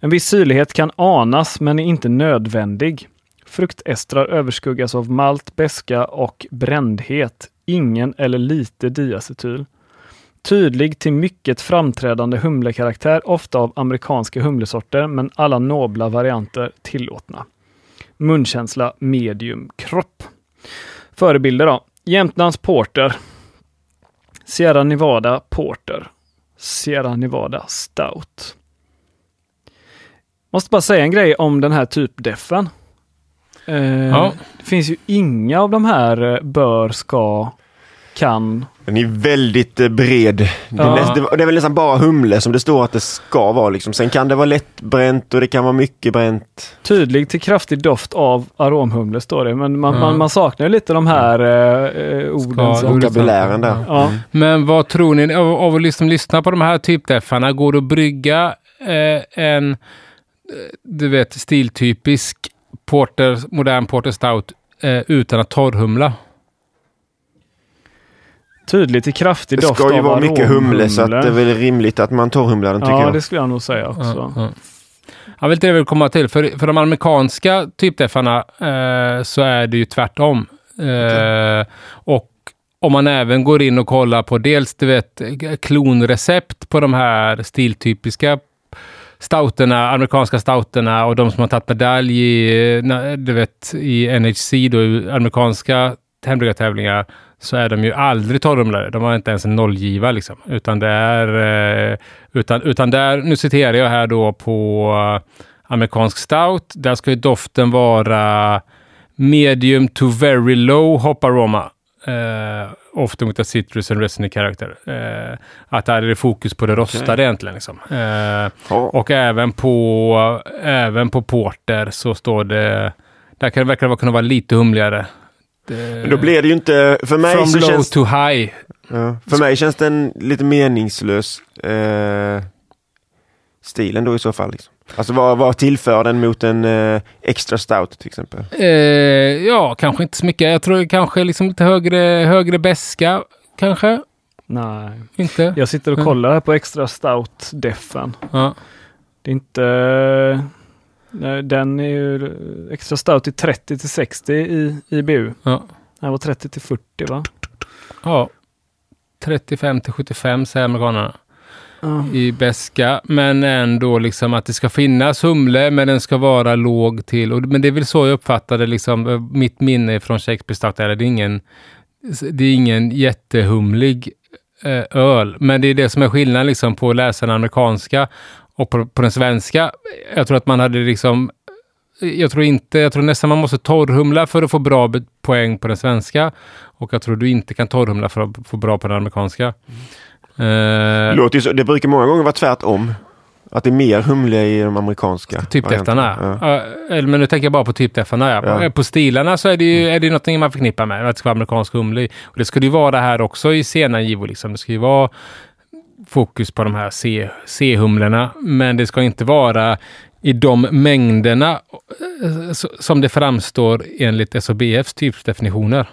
[SPEAKER 2] En viss syrlighet kan anas men är inte nödvändig. Fruktestrar överskuggas av malt, beska och brändhet. Ingen eller lite diacetyl. Tydlig till mycket framträdande humlekaraktär, ofta av amerikanska humlesorter, men alla nobla varianter tillåtna. Munkänsla medium kropp. Förebilder då. Jämtlands Porter. Sierra Nevada Porter. Sierra Nevada Stout. Måste bara säga en grej om den här typdeffen. Eh,
[SPEAKER 3] Ja.
[SPEAKER 2] Det finns ju inga av de här eh, bör, ska, kan.
[SPEAKER 1] Den är väldigt eh, bred. Det är,
[SPEAKER 2] Ja.
[SPEAKER 1] det det är väl nästan bara humle som det står att det ska vara. Liksom. Sen kan det vara lättbränt och det kan vara mycket bränt.
[SPEAKER 2] Tydlig till kraftig doft av aromhumle står det, men man,
[SPEAKER 3] Ja.
[SPEAKER 2] man, man saknar ju lite de här eh, eh, orden.
[SPEAKER 3] Ska-
[SPEAKER 1] Vokabulären där.
[SPEAKER 2] ja.
[SPEAKER 3] Men vad tror ni av, av att liksom lyssna på de här typdeffarna? Går det att brygga eh, en, du vet, stiltypisk porter, modern porter stout eh, utan att torrhumla?
[SPEAKER 2] Tydlig till kraftig
[SPEAKER 1] Det
[SPEAKER 2] doft
[SPEAKER 1] ska ju
[SPEAKER 2] av
[SPEAKER 1] vara mycket humle så att det är väl rimligt att man torrhumlar den tycker
[SPEAKER 2] Ja,
[SPEAKER 1] jag.
[SPEAKER 2] det skulle jag nog säga också.
[SPEAKER 3] Ja, ja. Ja, väl det jag vill komma till. För, för de amerikanska typdeffarna eh, så är det ju tvärtom. Eh, och om man även går in och kollar på dels du vet, klonrecept på de här stiltypiska stouterna, amerikanska stouterna och de som har tagit medalj i, eh, du vet, i NHC, då, i amerikanska hembryggartävlingar, så är de ju aldrig torrumlare. De har inte ens en nollgiva liksom. Utan det är, eh, utan, utan där, nu citerar jag här då på eh, amerikansk stout, där ska ju doften vara medium to very low hopparoma. Uh, often with a citrus and resiny character. Eh, att där är det fokus på det rostade egentligen. Liksom. Eh,
[SPEAKER 1] Ja.
[SPEAKER 3] och även på, även på porter så står det, där kan det verkar kunna vara lite humligare. Det,
[SPEAKER 1] Men då blir det ju inte, för mig
[SPEAKER 3] From low
[SPEAKER 1] känns,
[SPEAKER 3] to high.
[SPEAKER 1] ja, för mig känns den lite meningslös eh, stilen då i så fall. Liksom. Alltså vad, vad tillför den mot en eh, extra stout till exempel?
[SPEAKER 3] Eh, ja, kanske inte så mycket. Jag tror kanske liksom lite högre, högre beska kanske.
[SPEAKER 2] Nej.
[SPEAKER 3] Inte?
[SPEAKER 2] Jag sitter och
[SPEAKER 3] Mm.
[SPEAKER 2] kollar här på extra stout deffen.
[SPEAKER 3] Ja.
[SPEAKER 2] Det är inte... nej, Den är ju extra stout i 30 till 60 i IBU.
[SPEAKER 3] Ja.
[SPEAKER 2] Den var 30 till 40 va?
[SPEAKER 3] ja. 35 till 75 säger amerikanerna.
[SPEAKER 2] Ja.
[SPEAKER 3] i beska, men ändå liksom att det ska finnas humle, men den ska vara låg till. Och, men det är väl så jag uppfattade liksom, eh, mitt minne från Shakespeare Stout. är Det är ingen, det är ingen jättehumlig eh, öl, men det är det som är skillnaden liksom, på att läsa den amerikanska och på, på den svenska. Jag tror att man hade liksom jag tror inte, jag tror nästan man måste torrhumla för att få bra poäng på den svenska. Och jag tror du inte kan torrhumla för att få bra på den amerikanska. Eh,
[SPEAKER 1] Låter ju så, det brukar många gånger vara tvärtom. Att det är mer humle i de amerikanska. Varianterna. Ja.
[SPEAKER 3] Eller, men nu tänker jag bara på typdeffarna. Ja.
[SPEAKER 1] Ja.
[SPEAKER 3] Eh, På stilarna så är det ju är det någonting man förknippar med. Att det ska vara amerikansk humle. i. Och det ska det ju vara här också i sena givor. Liksom. Det ska ju vara fokus på de här C-humlorna. Men det ska inte vara i de mängderna eh, som det framstår enligt SOBFs typdefinitioner.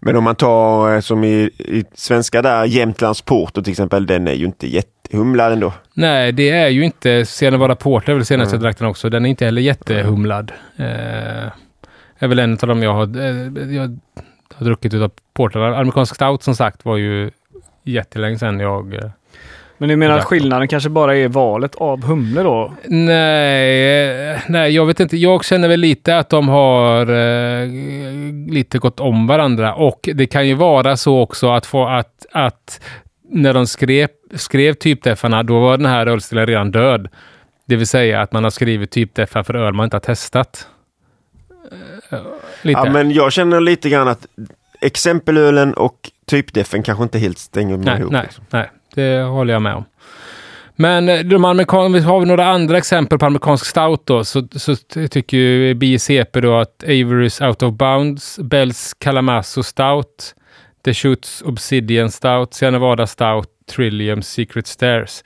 [SPEAKER 1] Men om man tar eh, som i, i svenska där, Jämtlands Porter till exempel, den är ju inte jättehumlad ändå.
[SPEAKER 3] Nej, det är ju inte Sierra Nevada Porter, väl senaste
[SPEAKER 1] Mm.
[SPEAKER 3] jag drack den också. Den är inte heller jättehumlad. Eh, är väl en av dem jag har, eh, jag har druckit utav portrarna. Amerikansk stout som sagt var ju jättelänge sedan jag...
[SPEAKER 2] Men du menar att skillnaden kanske bara är valet av humle då?
[SPEAKER 3] nej, nej, jag vet inte. Jag känner väl lite att de har eh, lite gått om varandra. Och det kan ju vara så också att få att, att när de skrev, skrev typdeffarna, då var den här ölstilen redan död. Det vill säga att man har skrivit typdeffar för öl man inte har testat. Eh, Lite.
[SPEAKER 1] Ja, men jag känner lite grann att exempelölen och typdefen kanske inte helt stänger
[SPEAKER 3] nej,
[SPEAKER 1] ihop.
[SPEAKER 3] nej,
[SPEAKER 1] liksom.
[SPEAKER 3] nej, det håller jag med om. Men eh, de amerikan- har vi några andra exempel på amerikansk stout då, så, så tycker ju BICP då att Avery's Out of Bounds, Bells Calamasso Stout, The Shoots Obsidian Stout, Sierra Nevada Stout, Trillium Secret Stairs.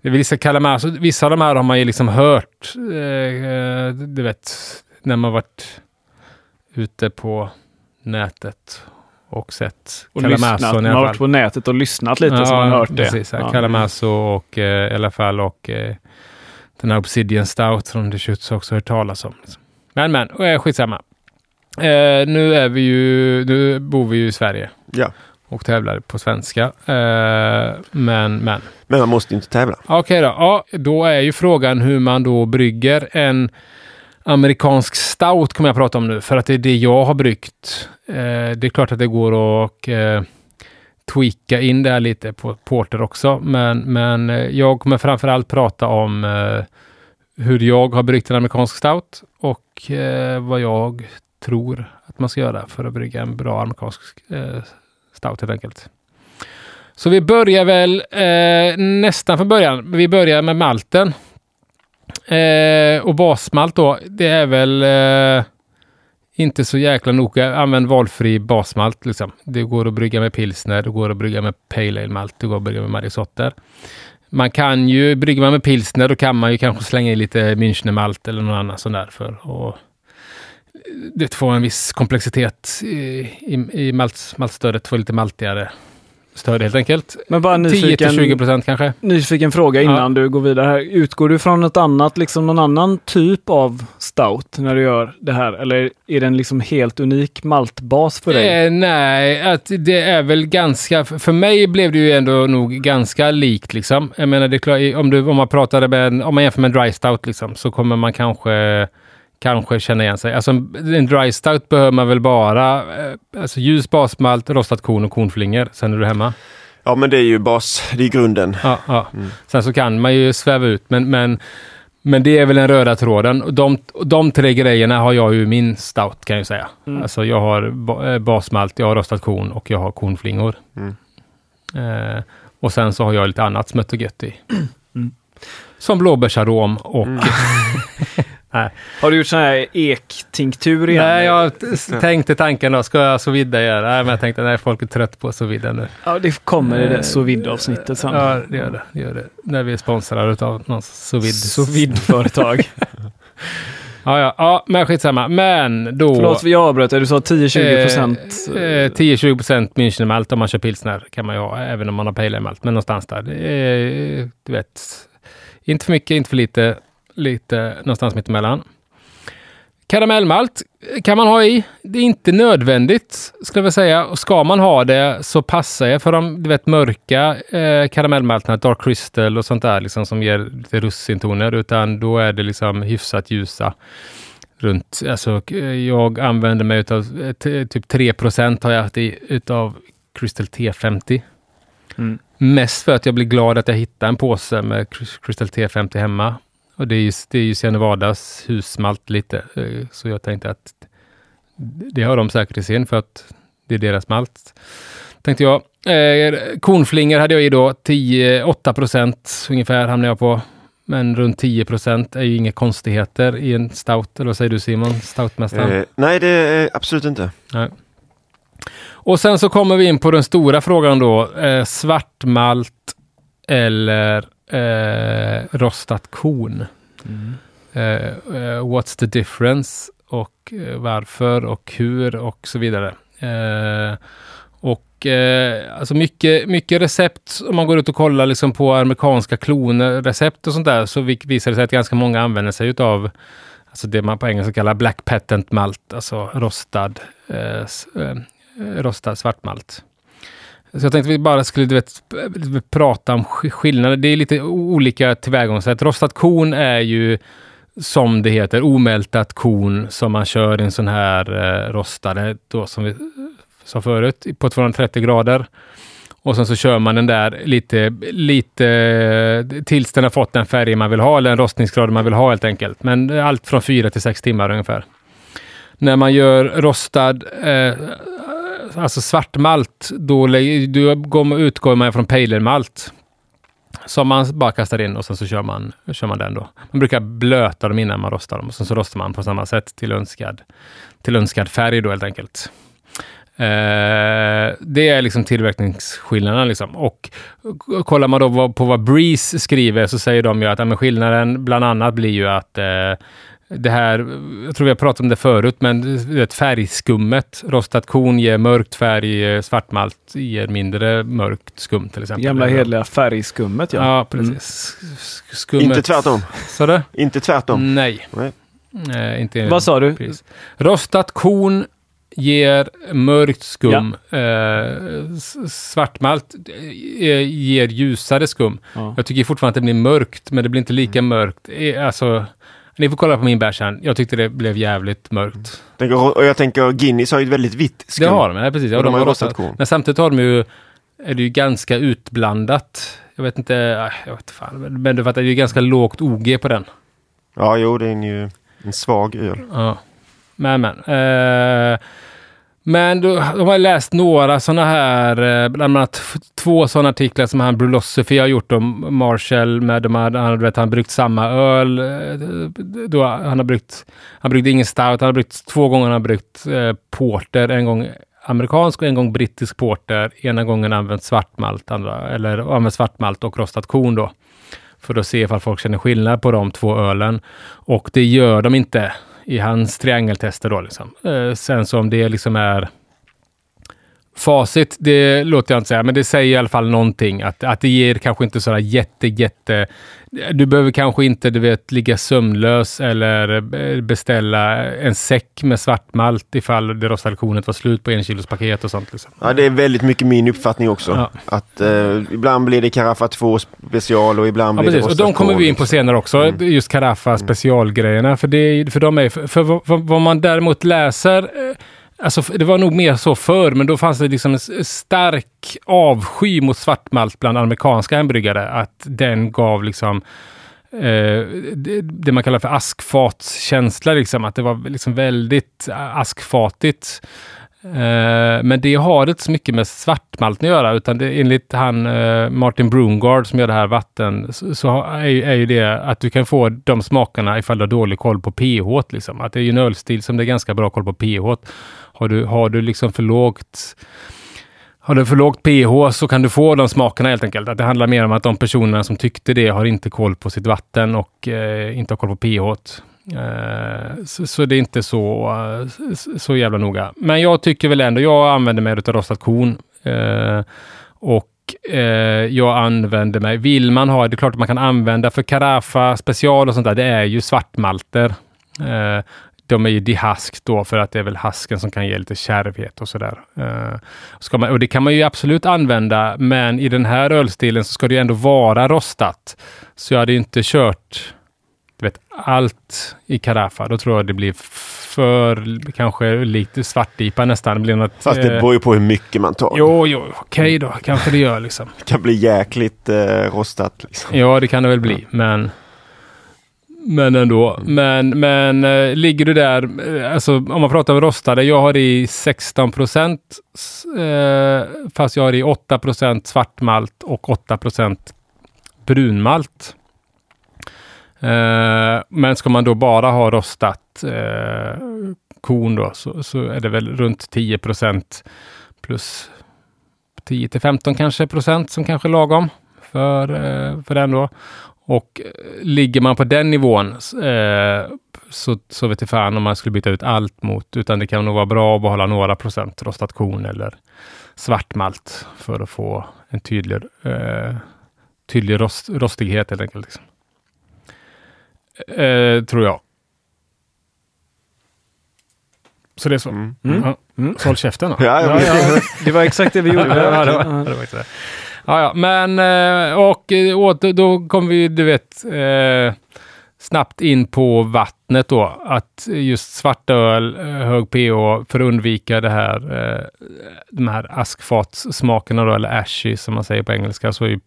[SPEAKER 3] Vissa, Calamasso, vissa av de här har man ju liksom hört, eh, eh du vet, när man varit ute på nätet och sett
[SPEAKER 2] Och
[SPEAKER 3] i
[SPEAKER 2] Man har varit på nätet och lyssnat lite så man har hört det.
[SPEAKER 3] Precis, ja.
[SPEAKER 2] Ja.
[SPEAKER 3] Calamasso och eh, i alla fall och eh, den här Obsidian Stout Shoots har också hört talas om. Liksom. Men men, eh, skitsamma. Eh, nu är vi ju, nu bor vi ju i Sverige
[SPEAKER 1] Ja.
[SPEAKER 3] och tävlar på svenska. Eh, men, men.
[SPEAKER 1] Men man måste inte tävla.
[SPEAKER 3] Okej då. Ja, då är ju frågan hur man då brygger en amerikansk stout kommer jag prata om nu, för att det är det jag har bryggt. Eh, det är klart att det går att eh, tweaka in det här lite på porter också, men, men eh, jag kommer framförallt prata om eh, hur jag har bryggt en amerikansk stout och eh, vad jag tror att man ska göra för att brygga en bra amerikansk eh, stout helt enkelt. Så vi börjar väl eh, nästan från början. Vi börjar med malten. Eh, och basmalt då, det är väl eh, inte så jäkla noga. Använd valfri basmalt. Liksom. Det går att brygga med pilsner, det går att brygga med pale ale malt, det går att brygga med marisotter. Man kan ju, brygger man med pilsner, då kan man ju kanske slänga i lite Münchner-malt eller någon annan sån där för att eh, det får en viss komplexitet i, i, i malt, maltstödet, få lite maltigare stöd helt enkelt.
[SPEAKER 2] Men bara
[SPEAKER 3] 10
[SPEAKER 2] nyfiken,
[SPEAKER 3] till 20 procent kanske.
[SPEAKER 2] nyfiken fråga innan du går vidare här. Utgår du från något annat, liksom någon annan typ av stout när du gör det här? Eller är det en liksom helt unik maltbas för dig?
[SPEAKER 3] Eh, nej, att det är väl ganska... För mig blev det ju ändå nog ganska likt liksom. Jag menar, det är klart, om, du, om man pratade med, om man jämför med en dry stout liksom, så kommer man kanske kanske känna igen sig. Alltså en dry stout behöver man väl bara eh, alltså ljus basmalt, rostat korn och kornflingor. Sen är du hemma.
[SPEAKER 1] Ja men det är ju bas, det är grunden.
[SPEAKER 3] Ja, ja.
[SPEAKER 1] Mm.
[SPEAKER 3] Sen så kan man ju sväva ut, men, men, men det är väl den röda tråden. Och De, de tre grejerna har jag ju min stout kan jag säga.
[SPEAKER 2] Mm.
[SPEAKER 3] Alltså jag har eh, basmalt, jag har rostat korn och jag har kornflingor.
[SPEAKER 1] Mm.
[SPEAKER 3] Eh, och sen så har jag lite annat smått och gött i.
[SPEAKER 2] Mm.
[SPEAKER 3] Som blåbärsarom och...
[SPEAKER 1] Mm.
[SPEAKER 2] Har du gjort sån här ektinktur igen?
[SPEAKER 3] Nej, jag tänkte tanken då, ska jag så vidda göra? Nej, men jag tänkte, nej, folk är trött på så vidda nu.
[SPEAKER 2] Ja, det kommer i det sous vide-avsnittet sen.
[SPEAKER 3] Ja, det gör det. det, gör det. När vi är sponsrade av någon sous vide.
[SPEAKER 2] Sous vide-företag.
[SPEAKER 3] Ja, ja, ja, men skitsamma. Men då...
[SPEAKER 2] Förlåt, jag avbröt. Du sa 10-20 procent.
[SPEAKER 3] Eh, eh, 10-20 procent Münchenmalt om man kör pilsner kan man ju ha, även om man har pale ale-malt. Men någonstans där. Är, du vet, inte för mycket, inte för lite. Lite någonstans mittemellan. Karamellmalt kan man ha i. Det är inte nödvändigt, skulle jag säga. Och ska man ha det så passar jag för de du vet, mörka eh, karamellmalterna, Dark Crystal och sånt där, liksom, som ger lite russintoner. Utan då är det liksom hyfsat ljusa runt, alltså eh, jag använder mig utav eh, typ 3 har jag haft i utav Crystal T50.
[SPEAKER 2] Mm.
[SPEAKER 3] Mest för att jag blir glad att jag hittar en påse med Crys- Crystal T50 hemma. Och det är ju, det är ju Sierra Nevadas husmalt lite. eh, Så jag tänkte att det har de säkert i sin för att det är deras malt. Tänkte jag. Eh, kornflingor hade jag i då, 10, 8 ungefär hamnade jag på. Men runt 10% är ju inga konstigheter i en stout. Eller vad säger du Simon? Stoutmästaren?
[SPEAKER 1] Eh, nej det är absolut inte.
[SPEAKER 3] Och sen så kommer vi in på den stora frågan då. Eh, svartmalt eller eh, rostat korn. Mm. eh, what's the difference? Och eh, varför och hur och så vidare. Eh, och eh, alltså mycket, mycket recept, om man går ut och kollar liksom på amerikanska kloner, recept och sånt där, så visar det sig att ganska många använder sig utav alltså det man på engelska kallar black patent malt, alltså rostad, eh, eh, rostad svartmalt. Så jag tänkte vi bara skulle du vet, prata om skillnader. Det är lite olika tillvägagångssätt. Rostat korn är ju som det heter, omältat korn som man kör i en sån här eh, rostade, då som vi eh, sa förut, på 230 grader. Och sen så kör man den där lite, lite eh, tills den har fått den färg man vill ha eller den rostningsgrad man vill ha helt enkelt. Men allt från 4 till 6 timmar ungefär. När man gör rostad, eh, alltså svartmalt, då, då går, utgår man från pejlermalt. Som man bara kastar in och sen så kör man, kör man den då. Man brukar blöta dem innan man rostar dem och sen så rostar man på samma sätt till önskad, till önskad färg då helt enkelt. Eh, det är liksom tillverkningsskillnaden. Liksom. Och kollar man då på vad Breeze skriver så säger de ju att ja, skillnaden bland annat blir ju att eh, det här, jag tror vi har pratat om det förut, men det färgskummet, rostat korn ger mörkt färg, svartmalt ger mindre mörkt skum till exempel.
[SPEAKER 2] Gamla hedliga färgskummet ja.
[SPEAKER 3] Ja, precis. Mm. Skummet.
[SPEAKER 1] Inte tvärtom.
[SPEAKER 3] Sa du?
[SPEAKER 1] Inte tvärtom.
[SPEAKER 3] Nej.
[SPEAKER 1] Nej.
[SPEAKER 3] Eh, inte
[SPEAKER 2] Vad sa du?
[SPEAKER 3] Precis. Rostat korn ger mörkt skum. Ja. Eh, svartmalt eh, ger ljusare skum. Ja. Jag tycker fortfarande att det blir mörkt, men det blir inte lika mm. mörkt. Eh, alltså, ni får kolla på min bärs här. Jag tyckte det blev jävligt mörkt.
[SPEAKER 1] Och jag tänker, Guinness har ju ett väldigt vitt skum.
[SPEAKER 3] Det har de, ja, precis. Ja,
[SPEAKER 1] de,
[SPEAKER 3] de
[SPEAKER 1] har rostat korn.
[SPEAKER 3] Men samtidigt har de ju, är det ju ganska utblandat. Jag vet inte, jag vet fan. Men du fattar, det är ju ganska lågt OG på den.
[SPEAKER 1] Ja, jo, det är ju en svag öl.
[SPEAKER 3] Ja. Men, men. Eh, men då, de har läst några sådana här, eh, bland annat två sådana artiklar som han Brulosophy har gjort om Marshall. Med de här, han, vet, han bryggt samma öl. Eh, då, han har bryggt, han bryggt ingen stout, han har bryggt två gånger han har bryggt eh, porter. En gång amerikansk och en gång brittisk porter. Ena gången använt svartmalt, andra, eller använt svartmalt och rostat korn då. För att se ifall folk känner skillnad på de två ölen. Och det gör de inte i hans triangeltester då. Liksom. Eh, sen så om det liksom är facit, det låter jag inte säga, men det säger i alla fall någonting. Att, att det ger kanske inte sådär jätte, jätte... Du behöver kanske inte, du vet, ligga sömnlös eller beställa en säck med svartmalt ifall det rostade kornet var slut på en kilos paket och sånt. Liksom.
[SPEAKER 1] Ja, det är väldigt mycket min uppfattning också. Ja. Att eh, ibland blir det Carafa 2 special och ibland ja, blir precis.
[SPEAKER 3] det Och de kommer vi in på senare också, mm. just Carafa specialgrejerna. För, det, för de är, för, för, för vad man däremot läser eh, Alltså, det var nog mer så förr, men då fanns det liksom en stark avsky mot svartmalt bland amerikanska hembryggare. Att den gav liksom eh, det, det, man kallar för askfatskänsla, liksom, att det var liksom väldigt eh, askfatigt. Eh, men det har inte så mycket med svartmalten att göra, utan det, enligt han eh, Martin Brungard som gör det här vatten, så, så är, är ju det att du kan få de smakerna ifall du har dålig koll på pH. Liksom. Att det är ju en ölstil som det är ganska bra koll på pH. Har du, har du liksom för lågt har du för lågt pH så kan du få de smakerna helt enkelt. Att det handlar mer om att de personerna som tyckte det har inte koll på sitt vatten och eh, inte har koll på pH. Eh, så, så, det är inte så, eh, så jävla noga. Men jag tycker väl ändå, jag använder mig av rostat korn. Eh, och eh, jag använder mig, vill man ha, det är klart att man kan använda för karafa special och sånt där, det är ju svartmalter eh, de är ju dihask då för att det är väl hasken som kan ge lite kärvhet och sådär. Uh, och det kan man ju absolut använda, men i den här ölstilen så ska det ju ändå vara rostat. Så jag hade inte kört du vet, allt i Carafa. Då tror jag det blir för kanske lite svartipa nästan. Det blir något,
[SPEAKER 1] Fast det eh, beror ju på hur mycket man tar.
[SPEAKER 3] Jo, jo, okej okay då. Kanske det gör liksom.
[SPEAKER 1] Det kan bli jäkligt eh, rostat. Liksom.
[SPEAKER 3] Ja, det kan det väl bli, men men ändå. Men, men äh, ligger du där, äh, alltså om man pratar om rostade, jag har i 16 procent, äh, fast jag har i 8 procent svartmalt och 8 procent brunmalt. men ska man då bara ha rostat korn då, så, så, är det väl runt 10 procent plus 10 till 15 kanske procent som kanske är lagom för, för den då. Och eh, ligger man på den nivån eh, så, så vet jag fan om man skulle byta ut allt mot, utan det kan nog vara bra att behålla några procent rostat korn eller svartmalt för att få en tydlig, eh, tydlig rost, rostighet helt enkelt. Liksom. Eh, tror jag. Så det är så. Mm. Mm. Ja. Mm. Så håll käften då.
[SPEAKER 1] Ja, ja, ja,
[SPEAKER 2] det var exakt det vi gjorde. ja, det var, det var
[SPEAKER 3] Ja, ja, men eh, och, eh, och då kommer vi, du vet, eh, snabbt in på vattnet då. Att just svartöl, eh, hög pH, för att undvika det här, eh, de här askfatssmakerna då, eller ashy som man säger på engelska, så är ju,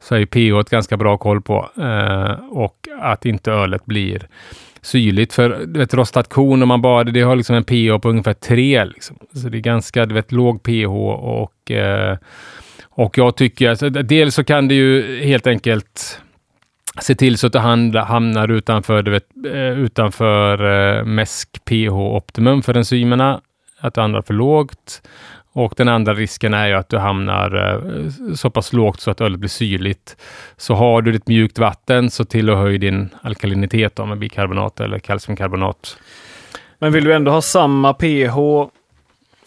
[SPEAKER 3] så är ju pH ett ganska bra koll på. Eh, och att inte ölet blir syrligt. För du vet, rostat korn, om man bara, det har liksom en pH på ungefär 3. Liksom. Så det är ganska du vet, låg pH och, eh, och jag tycker, att dels så kan det ju helt enkelt se till så att du hamnar utanför, du vet, eh, utanför eh, mäsk pH optimum för enzymerna. Att du hamnar för lågt. Och den andra risken är ju att du hamnar eh, så pass lågt så att ölet blir syrligt. Så har du ett mjukt vatten, så till och höj din alkalinitet med bikarbonat eller kalciumkarbonat.
[SPEAKER 2] Men vill du ändå ha samma pH?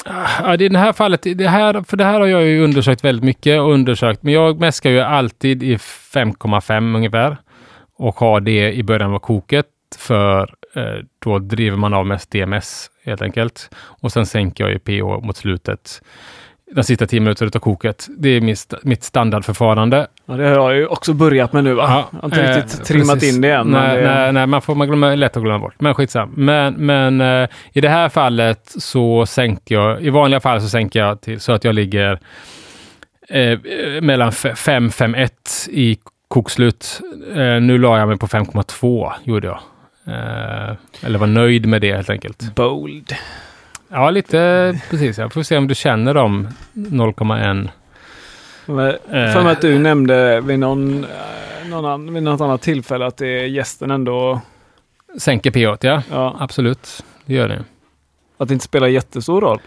[SPEAKER 3] Ja, i det här fallet, det här, för det här har jag ju undersökt väldigt mycket och undersökt, men jag mäskar ju alltid i 5,5 ungefär och har det i början av koket för eh, då driver man av mest DMS helt enkelt. Och sen sänker jag ju pH mot slutet den sista tio minuterna av koket. Det är mitt, mitt standardförfarande.
[SPEAKER 2] Ja, det har jag ju också börjat med nu. Va? Ja, jag har inte eh, riktigt trimmat precis. in det än.
[SPEAKER 3] Nej,
[SPEAKER 2] det...
[SPEAKER 3] nej, nej, man får man glömma, lätt att glömma bort. Men skitsam. Men, men eh, i det här fallet så sänker jag, i vanliga fall så sänker jag till så att jag ligger eh, mellan 5-5-1 i kokslut. Eh, nu la jag mig på 5,2 gjorde jag. Eh, eller var nöjd med det helt enkelt.
[SPEAKER 2] Bold.
[SPEAKER 3] Ja, lite precis. Jag får se om du känner dem 0,1.
[SPEAKER 2] För mig att du nämnde vid, någon, eh, någon, vid något annat tillfälle att det är gästen ändå...
[SPEAKER 3] Sänker pH, ja. ja. Absolut, det gör det.
[SPEAKER 2] Att det inte spelar jättestor roll?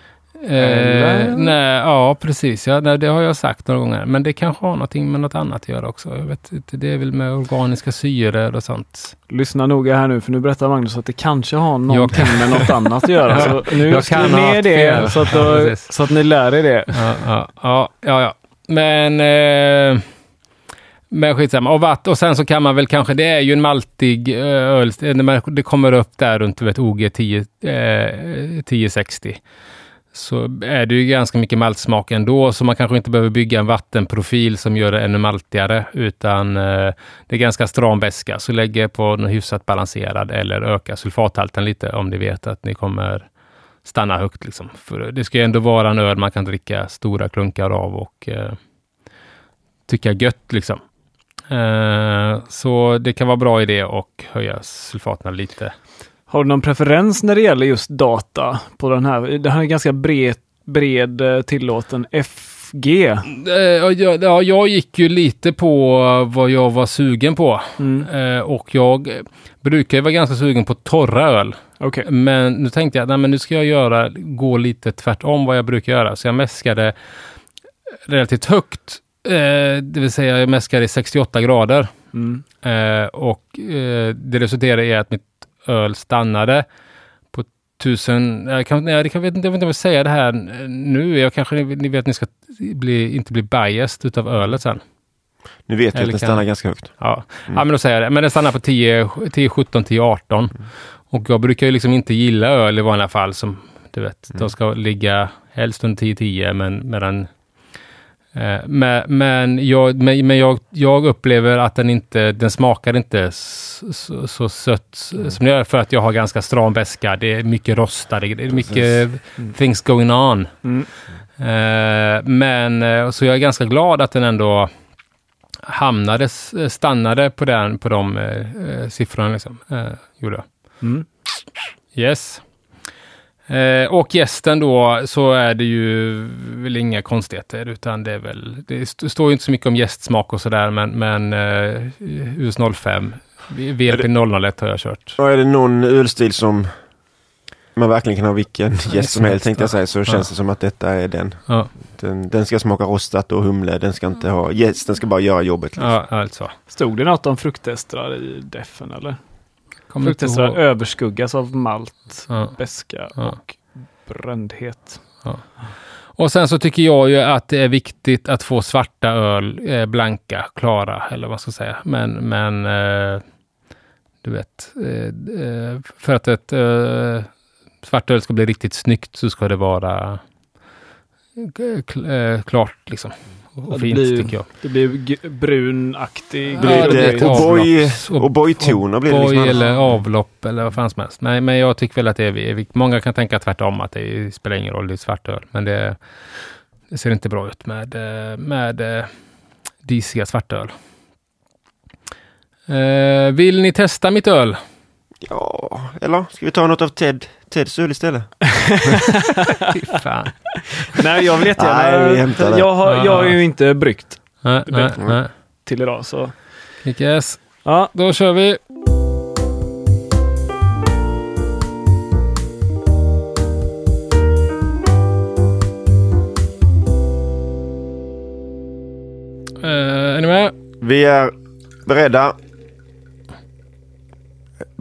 [SPEAKER 3] Eh, nej, ja, precis. Ja, det har jag sagt några gånger. Men det kanske har någonting med något annat att göra också. Jag vet inte, det är väl med organiska syror och sånt.
[SPEAKER 2] Lyssna noga här nu, för nu berättar Magnus att det kanske har någonting kan... med något annat att göra. Så nu jag kan ner det så att, då, så att ni lär er det.
[SPEAKER 3] Ja, ja, ja. ja, ja. Men... Eh... Men skitsamma. Och, vatt, och sen så kan man väl kanske, det är ju en maltig eh, öl, det kommer upp där runt vet, OG 10, eh, 1060 så är det ju ganska mycket maltsmak ändå, så man kanske inte behöver bygga en vattenprofil som gör det ännu maltigare, utan eh, det är ganska stram beska. Så lägg på något hyfsat balanserad eller öka sulfathalten lite om ni vet att ni kommer stanna högt. Liksom. För det ska ju ändå vara en öl man kan dricka stora klunkar av och eh, tycka gött. Liksom. Eh, så det kan vara bra idé att höja sulfaterna lite.
[SPEAKER 2] Har du någon preferens när det gäller just data på den här? Den här är ganska bred, bred eh, tillåten FG.
[SPEAKER 3] Eh, ja, jag gick ju lite på vad jag var sugen på. Mm. Eh, och jag brukar vara ganska sugen på torra öl.
[SPEAKER 2] Okay.
[SPEAKER 3] Men nu tänkte jag, nej men nu ska jag göra, gå lite tvärtom vad jag brukar göra. Så jag mäskade relativt högt. det vill säga jag mäskade i 68 grader. Mm. och det resulterade i att mitt öl stannade på tusen, jag, kan, jag, kan, jag vet inte om jag vill säga det här nu, jag kanske ni vet att ni ska bli, inte bli biased utav ölet sen.
[SPEAKER 1] Nu vet vi att den stannar ganska högt.
[SPEAKER 3] Ja. Mm. ja, men då säger jag det. Men den stannar på 10, 10 17, 10, 18. Mm. Och jag brukar ju liksom inte gilla öl i vanliga fall som du vet, mm. de ska ligga helst under 10, 10, men medan men, men, jag, men, jag, jag, upplever att den inte, den smakar inte så, så sött mm. som den gör för att jag har ganska stram väska. Det är mycket rostade, det är mycket mm. things going on. Mm. Uh, men uh, så jag är ganska glad att den ändå hamnade, stannade på, den, på de uh, siffrorna. Liksom, gjorde jag. Mm. Yes. Eh, och gästen då, så är det ju väl inga konstigheter, utan det är väl, det står ju inte så mycket om gästsmak och sådär, men, men eh, US 05, VLP 001 har jag kört.
[SPEAKER 1] Och är det någon ölstil som man verkligen kan ha vilken gäst som helst tänkte jag säga, så ja. känns det som att detta är den. Ja. den. Den ska smaka rostat och humle, den ska inte ha gäst, ska bara göra jobbet.
[SPEAKER 3] Liksom. Ja, alltså.
[SPEAKER 2] Stod det något om fruktestrar i defen eller? Fruktestrar överskuggas av malt, ja. beska och brändhet.
[SPEAKER 3] Och sen så tycker jag ju att det är viktigt att få svarta öl, eh, blanka, klara eller vad ska jag säga. Men, men eh, du vet, eh, eh för att ett eh, svart öl ska bli riktigt snyggt så ska det vara eh, klart liksom. Och
[SPEAKER 2] Ja, det
[SPEAKER 3] fint
[SPEAKER 2] blir-
[SPEAKER 3] tycker jag.
[SPEAKER 2] Det blir brunaktig.
[SPEAKER 3] Ja,
[SPEAKER 1] blir
[SPEAKER 3] det blir
[SPEAKER 1] lite O'boy-toner blir det liksom.
[SPEAKER 3] eller avlopp eller vad fan som helst. Nej, men jag tycker väl att det är, är Många kan tänka tvärtom, att det spelar ingen roll, det är svartöl. Men det, det ser inte bra ut med, eh, med eh, disiga svartöl. Eh, vill ni testa mitt öl?
[SPEAKER 1] Ja, eller ska vi ta något av Ted, Teds öl istället?
[SPEAKER 3] Fan.
[SPEAKER 2] Nej, jag vill
[SPEAKER 1] Nej, vi
[SPEAKER 2] jättegärna.
[SPEAKER 1] hämtar det.
[SPEAKER 2] jag, har, jag har ju inte bryggt
[SPEAKER 3] Nej, nej, nej.
[SPEAKER 2] till idag. Så.
[SPEAKER 3] Yes.
[SPEAKER 2] Ja,
[SPEAKER 3] Då kör vi. Eh, är ni med?
[SPEAKER 1] Vi är beredda.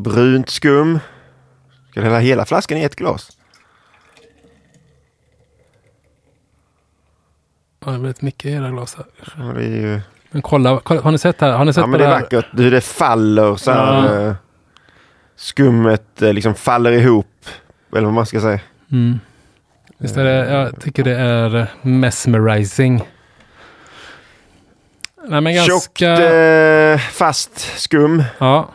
[SPEAKER 1] Brunt skum. Ska du hälla hela flaskan i ett glas?
[SPEAKER 3] Ja, det blir lite mycket i era glas här.
[SPEAKER 1] Ja, det är ju...
[SPEAKER 3] Men kolla, kolla, har ni sett här? Har ni sett
[SPEAKER 1] Ja, men det är
[SPEAKER 3] här?
[SPEAKER 1] vackert hur det faller så här.
[SPEAKER 3] Ja.
[SPEAKER 1] eh, Skummet eh, liksom faller ihop. Eller vad man ska säga.
[SPEAKER 3] Mm. Visst är det, jag tycker det är mesmerizing. Nej, men
[SPEAKER 1] Tjockt
[SPEAKER 3] ganska...
[SPEAKER 1] eh, fast skum.
[SPEAKER 3] Ja.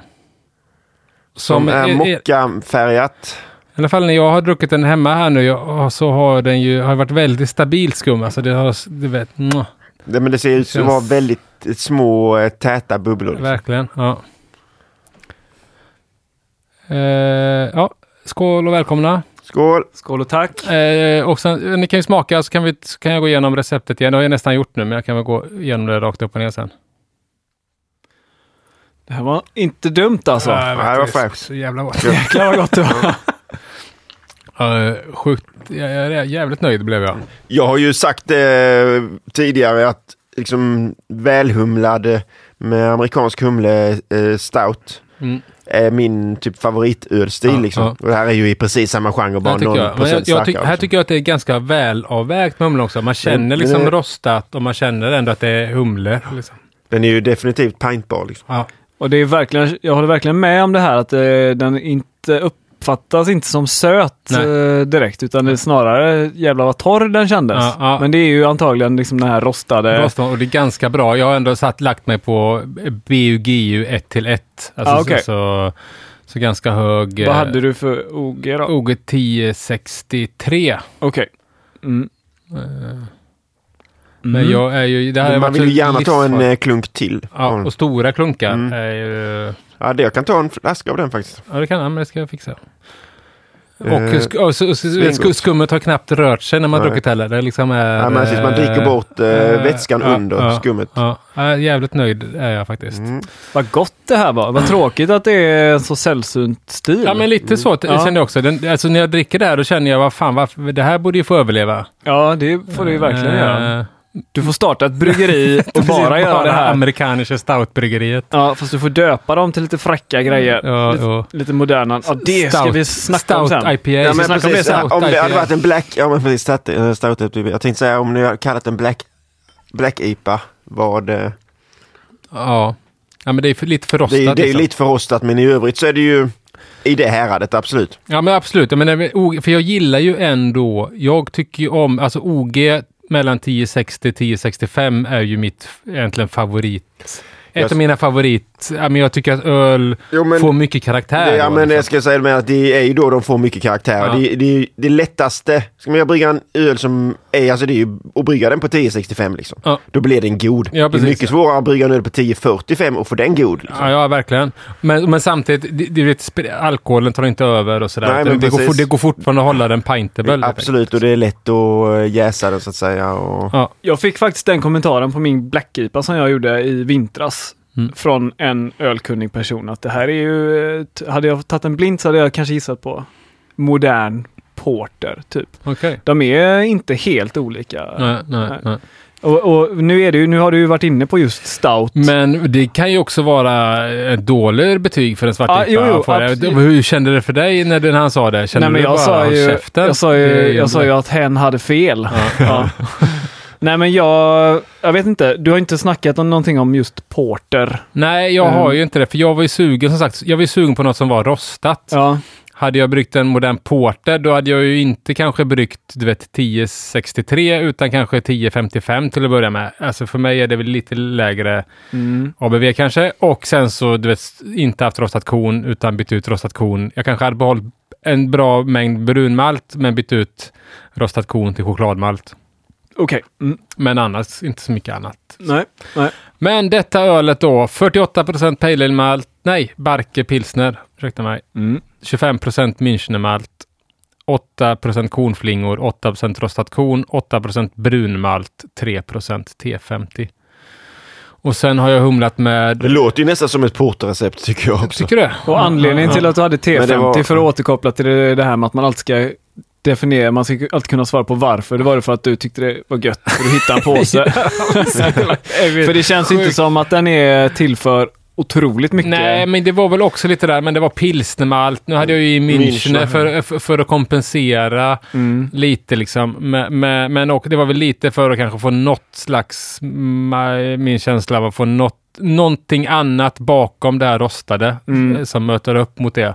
[SPEAKER 1] Som, är,
[SPEAKER 3] är-
[SPEAKER 1] mockafärgat.
[SPEAKER 3] I alla fall när jag har druckit den hemma här nu jag, så har den ju har varit väldigt stabil skum. Alltså det har, du vet,
[SPEAKER 1] Det, men det ser ut som att vara väldigt eh, små eh, täta bubblor. Liksom.
[SPEAKER 3] verkligen. Ja. Eh, ja, skål och välkomna.
[SPEAKER 1] Skål!
[SPEAKER 2] skål och tack.
[SPEAKER 3] Eh, och sen, ni kan ju smaka så kan, vi, kan jag gå igenom receptet igen. Det har jag nästan gjort nu men jag kan väl gå igenom det rakt upp och ner sen.
[SPEAKER 2] Det här var inte dumt alltså.
[SPEAKER 3] Ja, jag vet,
[SPEAKER 1] det var
[SPEAKER 3] är
[SPEAKER 1] fräscht.
[SPEAKER 3] Så jävla gott.
[SPEAKER 2] Jäklar vad gott det var.
[SPEAKER 3] Uh, sjukt, jag är jävligt nöjd blev jag.
[SPEAKER 1] Jag har ju sagt eh, tidigare att liksom välhumlad med amerikansk humle eh, stout
[SPEAKER 3] Mm.
[SPEAKER 1] är min typ favoritölstil.
[SPEAKER 3] Ja,
[SPEAKER 1] liksom.
[SPEAKER 3] ja.
[SPEAKER 1] Och det här är ju i precis samma genre, bara
[SPEAKER 3] Här tycker
[SPEAKER 1] någon
[SPEAKER 3] jag.
[SPEAKER 1] Procent
[SPEAKER 3] jag, jag
[SPEAKER 1] starkare.
[SPEAKER 3] här
[SPEAKER 1] också.
[SPEAKER 3] tycker jag att det är ganska välavvägt med humle också. Man känner
[SPEAKER 1] Den-
[SPEAKER 3] liksom
[SPEAKER 1] är-
[SPEAKER 3] rostat och man känner ändå att det är humle. Liksom.
[SPEAKER 1] Den är ju definitivt pintbar. Liksom.
[SPEAKER 3] Ja.
[SPEAKER 2] Och det är verkligen, jag håller verkligen med om det här att eh, den inte uppfattas inte som söt
[SPEAKER 3] Nej.
[SPEAKER 2] eh, direkt utan det är snarare jävla vad torr den kändes.
[SPEAKER 3] Ja, ja.
[SPEAKER 2] Men det är ju antagligen liksom den här rostade.
[SPEAKER 3] Rostat, och det är ganska bra. Jag har ändå satt, lagt mig på BUGU 1 till 1. Alltså,
[SPEAKER 2] Ah, okej.
[SPEAKER 3] så, så, så ganska hög.
[SPEAKER 2] Vad hade du för OG då?
[SPEAKER 3] OG 1063.
[SPEAKER 2] Okej. Mm.
[SPEAKER 3] Men
[SPEAKER 2] Mm.
[SPEAKER 3] jag är ju... Det här
[SPEAKER 1] Man vill ju gärna ta en eh, klunk till.
[SPEAKER 3] Ja, och stora klunkar.
[SPEAKER 1] Mm.
[SPEAKER 3] Är ju,
[SPEAKER 1] Ja, det, jag kan ta en flaska av den faktiskt.
[SPEAKER 3] ja, det kan jag, men det ska jag fixa. Och,
[SPEAKER 1] Eh,
[SPEAKER 3] sk- och, så, så,
[SPEAKER 1] svingott.
[SPEAKER 3] sk- skummet har knappt rört sig när man
[SPEAKER 1] Nej.
[SPEAKER 3] druckit heller. Det liksom är...
[SPEAKER 1] Ja, men precis, man dricker bort eh,
[SPEAKER 3] eh,
[SPEAKER 1] vätskan
[SPEAKER 3] ja,
[SPEAKER 1] under skummet.
[SPEAKER 3] Ja, jag är jävligt nöjd är jag faktiskt.
[SPEAKER 1] Mm.
[SPEAKER 2] Vad gott det här var. Vad tråkigt att det är så sällsynt stil.
[SPEAKER 3] Ja men lite så
[SPEAKER 2] Ja.
[SPEAKER 3] kände jag också. Den, alltså när jag dricker det här då känner jag vad fan, varför, det här borde ju få överleva.
[SPEAKER 2] Ja, det får du ju verkligen
[SPEAKER 3] Eh,
[SPEAKER 2] göra. Du får starta ett bryggeri och
[SPEAKER 3] precis,
[SPEAKER 2] bara göra det här.
[SPEAKER 3] Amerikanische Stout-bryggeriet.
[SPEAKER 2] Ja, fast du får döpa dem till lite fräcka grejer.
[SPEAKER 3] Ja,
[SPEAKER 2] lite,
[SPEAKER 3] ja.
[SPEAKER 2] lite moderna. Ja, det ska
[SPEAKER 3] Stout-
[SPEAKER 2] vi snacka om
[SPEAKER 3] Stout
[SPEAKER 2] sen.
[SPEAKER 3] IPA.
[SPEAKER 1] Ja, men
[SPEAKER 2] snacka om det
[SPEAKER 1] precis,
[SPEAKER 2] sen.
[SPEAKER 1] om det hade
[SPEAKER 3] IPA.
[SPEAKER 1] varit en black, ja men precis, stout, eh, stout, typ. jag tänkte säga om ni har kallat en black, black IPA, vad, eh,
[SPEAKER 3] ja. ja, men det är för, lite för rostat.
[SPEAKER 1] det, är- det är ju
[SPEAKER 3] liksom.
[SPEAKER 1] lite för rostat men i övrigt så är det ju i det häradet absolut.
[SPEAKER 3] Ja men absolut, men det- O- för jag gillar ju ändå, jag tycker ju om, alltså OG mellan 1060 och 1065 är ju mitt egentligen favorit. Ett
[SPEAKER 1] Jag-
[SPEAKER 3] av mina favorit, ja, men jag tycker att öl
[SPEAKER 1] Jo, men,
[SPEAKER 3] får mycket karaktär.
[SPEAKER 1] det, ja, men det
[SPEAKER 3] liksom.
[SPEAKER 1] ska jag säga med att det är ju då de får mycket karaktär.
[SPEAKER 3] Ja.
[SPEAKER 1] Det, det, det lättaste, ska man brygga en öl som är, alltså det är ju att brygga den på 1065 liksom.
[SPEAKER 3] Ja.
[SPEAKER 1] Då blir den god.
[SPEAKER 3] Ja,
[SPEAKER 1] det är mycket svårare att brygga en öl på 1045 och få den god. Liksom.
[SPEAKER 3] Ja, ja, verkligen. Men, men samtidigt, det, det, vet, alkoholen tar inte över och sådär.
[SPEAKER 1] Nej, men
[SPEAKER 3] det, går,
[SPEAKER 1] precis.
[SPEAKER 3] det går fortfarande att hålla den pintable.
[SPEAKER 1] Absolut, och det är lätt att eh, jäsa den så att säga. Och,
[SPEAKER 3] Ja.
[SPEAKER 2] Jag fick faktiskt den kommentaren på min Black IPA som jag gjorde i vintras.
[SPEAKER 3] Mm.
[SPEAKER 2] Från en ölkunnig person att det här är ju, eh, hade jag tagit en blind så hade jag kanske gissat på modern porter typ.
[SPEAKER 3] Okej.
[SPEAKER 2] De är inte helt olika.
[SPEAKER 3] Nej, nej,
[SPEAKER 2] Nej. Och, och nu, är det ju, nu har du ju varit inne på just stout.
[SPEAKER 3] Men det kan ju också vara ett dåligt betyg för en svart
[SPEAKER 2] Ja,
[SPEAKER 3] IPA.
[SPEAKER 2] jo, jo,
[SPEAKER 3] Får jag-
[SPEAKER 2] absolut.
[SPEAKER 3] Hur kände det för dig när den, han sa det? Kände
[SPEAKER 2] Nej, men
[SPEAKER 3] du
[SPEAKER 2] jag
[SPEAKER 3] bara
[SPEAKER 2] sa
[SPEAKER 3] "Håll
[SPEAKER 2] ju,
[SPEAKER 3] käften"?
[SPEAKER 2] jag sa ju, jag sa ju att hen hade fel.
[SPEAKER 3] Ja.
[SPEAKER 2] Ja. Nej men jag, jag vet inte, du har inte snackat om någonting om just porter.
[SPEAKER 3] Nej, jag
[SPEAKER 2] Mm.
[SPEAKER 3] har ju inte det. För jag var ju sugen, som sagt, jag var ju sugen på något som var rostat.
[SPEAKER 2] Ja,
[SPEAKER 3] hade jag bryggt en modern porter, då hade jag ju inte kanske bryggt du vet, 1063 utan kanske 1055 till att börja med. Alltså för mig är det väl lite lägre
[SPEAKER 2] Mm.
[SPEAKER 3] ABV kanske. Och sen så, du vet, inte haft rostat korn utan bytt ut rostat korn. Jag kanske hade behållit en bra mängd brunmalt men bytt ut rostat korn till chokladmalt.
[SPEAKER 2] Okej. Mm.
[SPEAKER 3] Men annars inte så mycket annat.
[SPEAKER 2] Nej. Nej.
[SPEAKER 3] Men detta ölet då, 48 pale ale malt, nej, Barke pilsner, ursäkta mig.
[SPEAKER 2] Mm.
[SPEAKER 3] 25% Münchnermalt, 8% kornflingor, 8% rostat korn, 8% brunmalt, 3% T50. Och sen har jag humlat
[SPEAKER 1] Det
[SPEAKER 3] med...
[SPEAKER 1] låter ju nästan som ett porterrecept tycker jag också.
[SPEAKER 3] Tycker du?
[SPEAKER 2] Och anledningen till att du hade T50
[SPEAKER 1] Men det var-
[SPEAKER 2] för att återkoppla till det, det här med att man alltid ska definiera, man ska alltid kunna svara på varför. Det var det för att du tyckte det var gött för du hittade en påse. för det känns inte som att den är till för otroligt mycket.
[SPEAKER 3] Nej, men det var väl också lite där, men det var pilsnermalt. Nu hade jag ju i München för, för, för att kompensera
[SPEAKER 2] Mm.
[SPEAKER 3] lite liksom. Men, men, men och det var väl lite för att kanske få något slags, ma- min känsla av att få något, någonting annat bakom det här rostade
[SPEAKER 2] Mm.
[SPEAKER 3] eh, som möter upp mot det.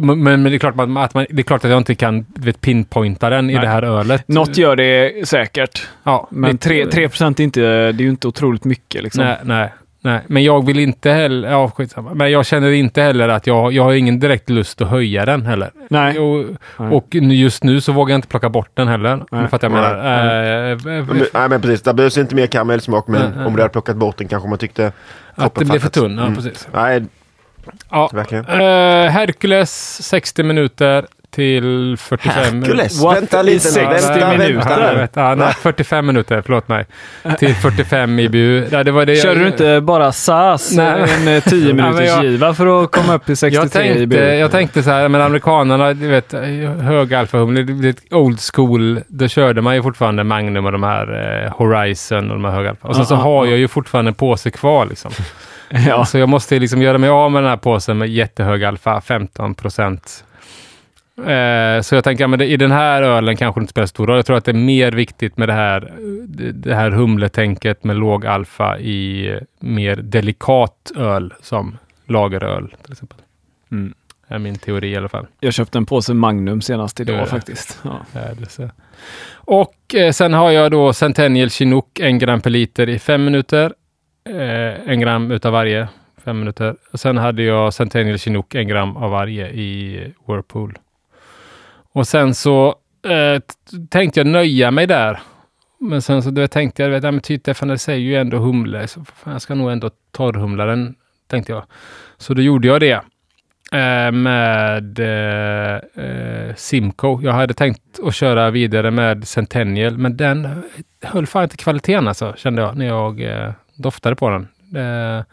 [SPEAKER 3] Men, men det, är klart att man, att man, det är klart att jag inte kan vet, pinpointa den i
[SPEAKER 2] Nej.
[SPEAKER 3] det här ölet.
[SPEAKER 2] Något gör det säkert.
[SPEAKER 3] ja,
[SPEAKER 2] Men
[SPEAKER 3] lite-
[SPEAKER 2] 3, 3% är, inte, det är ju inte otroligt mycket. Liksom.
[SPEAKER 3] Nej, nej, nej. Men jag vill inte heller, ja skitsamma. Men jag känner inte heller att jag, jag har ingen direkt lust att höja den heller.
[SPEAKER 2] Nej.
[SPEAKER 3] Och,
[SPEAKER 2] Nej.
[SPEAKER 3] och just nu så vågar jag inte plocka bort den heller.
[SPEAKER 2] Nej.
[SPEAKER 3] jag menar.
[SPEAKER 1] Men,
[SPEAKER 3] Eh,
[SPEAKER 1] nej men precis, det behövs inte mer karamellsmak men
[SPEAKER 3] Nej, nej.
[SPEAKER 1] om du hade plockat bort den kanske man tyckte
[SPEAKER 3] att det blir för tunn. Ja,
[SPEAKER 1] Mm.
[SPEAKER 3] precis.
[SPEAKER 1] Nej,
[SPEAKER 3] Ja.
[SPEAKER 1] verkligen.
[SPEAKER 3] Eh, Hercules 60 minuter till 45
[SPEAKER 1] Hercules,
[SPEAKER 2] What?
[SPEAKER 1] vänta lite nu.
[SPEAKER 2] 60
[SPEAKER 1] Vänta,
[SPEAKER 2] minuter?
[SPEAKER 1] vänta.
[SPEAKER 3] Ja, nej, 45 minuter, förlåt mig. Till 45 IBU. Ja, det var det jag,
[SPEAKER 2] du inte bara SAS,
[SPEAKER 3] Nej.
[SPEAKER 2] en eh, 10
[SPEAKER 3] Ja, men
[SPEAKER 2] minuters
[SPEAKER 3] jag-
[SPEAKER 2] giva för att komma upp till 63
[SPEAKER 3] jag tänkte,
[SPEAKER 2] i bur?
[SPEAKER 3] jag tänkte så här, men amerikanerna, du vet, hög alfahumle, det är old school. Då körde man ju fortfarande Magnum och de här eh, Horizon och de här höga alfa. Och sen så
[SPEAKER 2] Ja, ja,
[SPEAKER 3] har
[SPEAKER 2] ja.
[SPEAKER 3] jag ju fortfarande en påse kvar liksom.
[SPEAKER 2] Ja.
[SPEAKER 3] Så jag måste liksom göra mig av med den här påsen med jättehög alfa, 15 procent. Eh, så jag tänker, ja, men det, i den här ölen kanske det inte spelar stor roll. Jag tror att det är mer viktigt med det här, det, här humletänket med låg alfa i mer delikat öl som lageröl till exempel.
[SPEAKER 2] Mm.
[SPEAKER 3] är min teori i alla fall.
[SPEAKER 2] Jag köpte en påse Magnum senast idag
[SPEAKER 3] Ja.
[SPEAKER 2] faktiskt. Ja.
[SPEAKER 3] Och eh, sen har jag då Centennial Chinook, en gram per liter i fem minuter. Eh, en gram utav varje, fem minuter. Och sen hade jag Centennial Chinook, en gram av varje i Whirlpool. Och sen så eh, tänkte jag nöja mig där. Men sen så då tänkte jag, vet, ja, men typ det, säger ju ändå humle, så fan, jag ska nog ändå torrhumla den, tänkte jag. Så då gjorde jag det. Eh, med eh, eh, Simco. Jag hade tänkt att köra vidare med Centennial, men den höll fan inte kvaliteten alltså, kände jag när jag eh, doftade på den. Eh,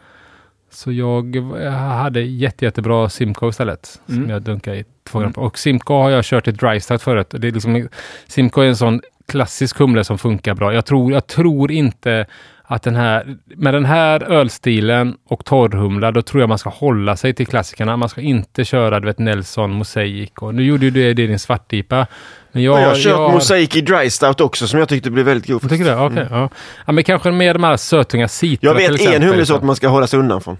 [SPEAKER 3] så jag, jag hade jätte, jättebra Simco istället,
[SPEAKER 2] Mm.
[SPEAKER 3] som jag dunkade i två gram på. Och Simco har jag kört i dry start förut. Det är liksom, Simco är en sån klassisk humle som funkar bra. Jag tror, jag tror inte att den här, med den här ölstilen och torrhumla, då tror jag man ska hålla sig till klassikerna. Man ska inte köra, du vet, Nelson, Mosaic och nu gjorde ju du det i din svartdipa. Men jag,
[SPEAKER 1] Jag, har kört
[SPEAKER 3] jag,
[SPEAKER 1] mosaik i dry stout också som jag tyckte blev väldigt god.
[SPEAKER 3] Tycker du? Okej. ja. ja. Men kanske mer de här sötunga citra
[SPEAKER 1] Jag vet en humlesort
[SPEAKER 3] liksom.
[SPEAKER 1] man ska hålla sig undan från.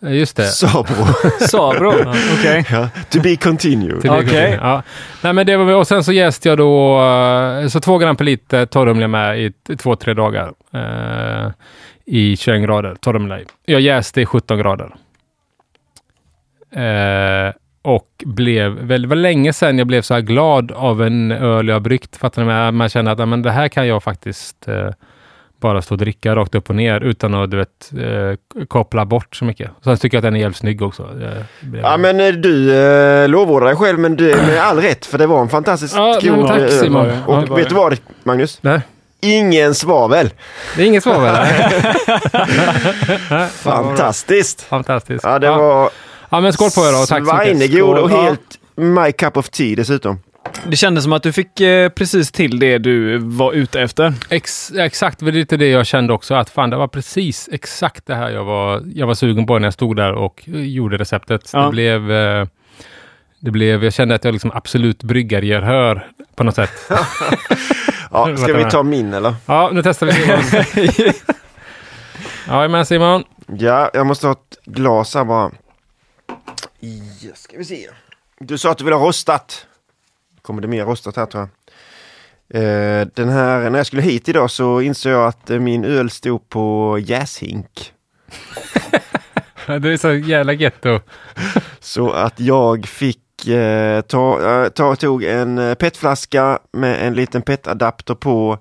[SPEAKER 3] Just det.
[SPEAKER 1] Sabro.
[SPEAKER 2] Sabro, okej.
[SPEAKER 1] ja. To be continued.
[SPEAKER 2] Okej.
[SPEAKER 3] okay. ja. Nej, men det var, och sen så jäste jag då, eh, så två gram per liter torrhumle med i två, tre dagar. Eh, I 21 grader torrhumle. Jag jäste i 17 grader. Eh, och blev, väl, det var länge sedan jag blev så här glad av en öl jag bryggt. Fattar ni? Man, man känner att men det här kan jag faktiskt eh, bara stå och dricka rakt upp och ner utan att du vet, eh, koppla bort så mycket. Sen tycker jag att den är jävligt snygg också. Eh,
[SPEAKER 1] Ja men eh, du eh, lovordar dig själv men är med all rätt för det var en fantastiskt
[SPEAKER 3] Ja,
[SPEAKER 1] god
[SPEAKER 3] tack,
[SPEAKER 1] öl.
[SPEAKER 3] Simon.
[SPEAKER 1] Och
[SPEAKER 3] Ja,
[SPEAKER 1] vet du vad Magnus?
[SPEAKER 3] Nej,
[SPEAKER 1] Ingen svavel.
[SPEAKER 3] det är inget svavel.
[SPEAKER 1] Fantastiskt.
[SPEAKER 3] Fantastiskt.
[SPEAKER 1] Ja det var
[SPEAKER 3] ja, men skål på er då. Tack så mycket.
[SPEAKER 1] och helt my cup of tea dessutom.
[SPEAKER 2] Det kändes som att du fick eh, precis till det du var ute efter.
[SPEAKER 3] Ex, exakt, det var lite det jag kände också. Att fan, det var precis exakt det här jag var, jag var sugen på när jag stod där och eh, gjorde receptet.
[SPEAKER 2] Ja.
[SPEAKER 3] Det blev... Eh, det blev, jag kände att jag liksom absolut bryggargehör på något sätt.
[SPEAKER 1] Ja, ska vi ta min eller?
[SPEAKER 3] Ja, nu testar vi Simon. ja, men Simon.
[SPEAKER 1] Ja, jag måste ha ett glas här bara. Ja, ska vi se. Du sa att du vill ha rostat. Kommer det mer rostat här tror jag. Eh, den här, när jag skulle hit idag så insåg jag att eh, min öl stod på jäshink.
[SPEAKER 3] Det är så jävla getto.
[SPEAKER 1] Så att jag fick eh, ta, eh, ta, tog en petflaska med en liten petadapter på.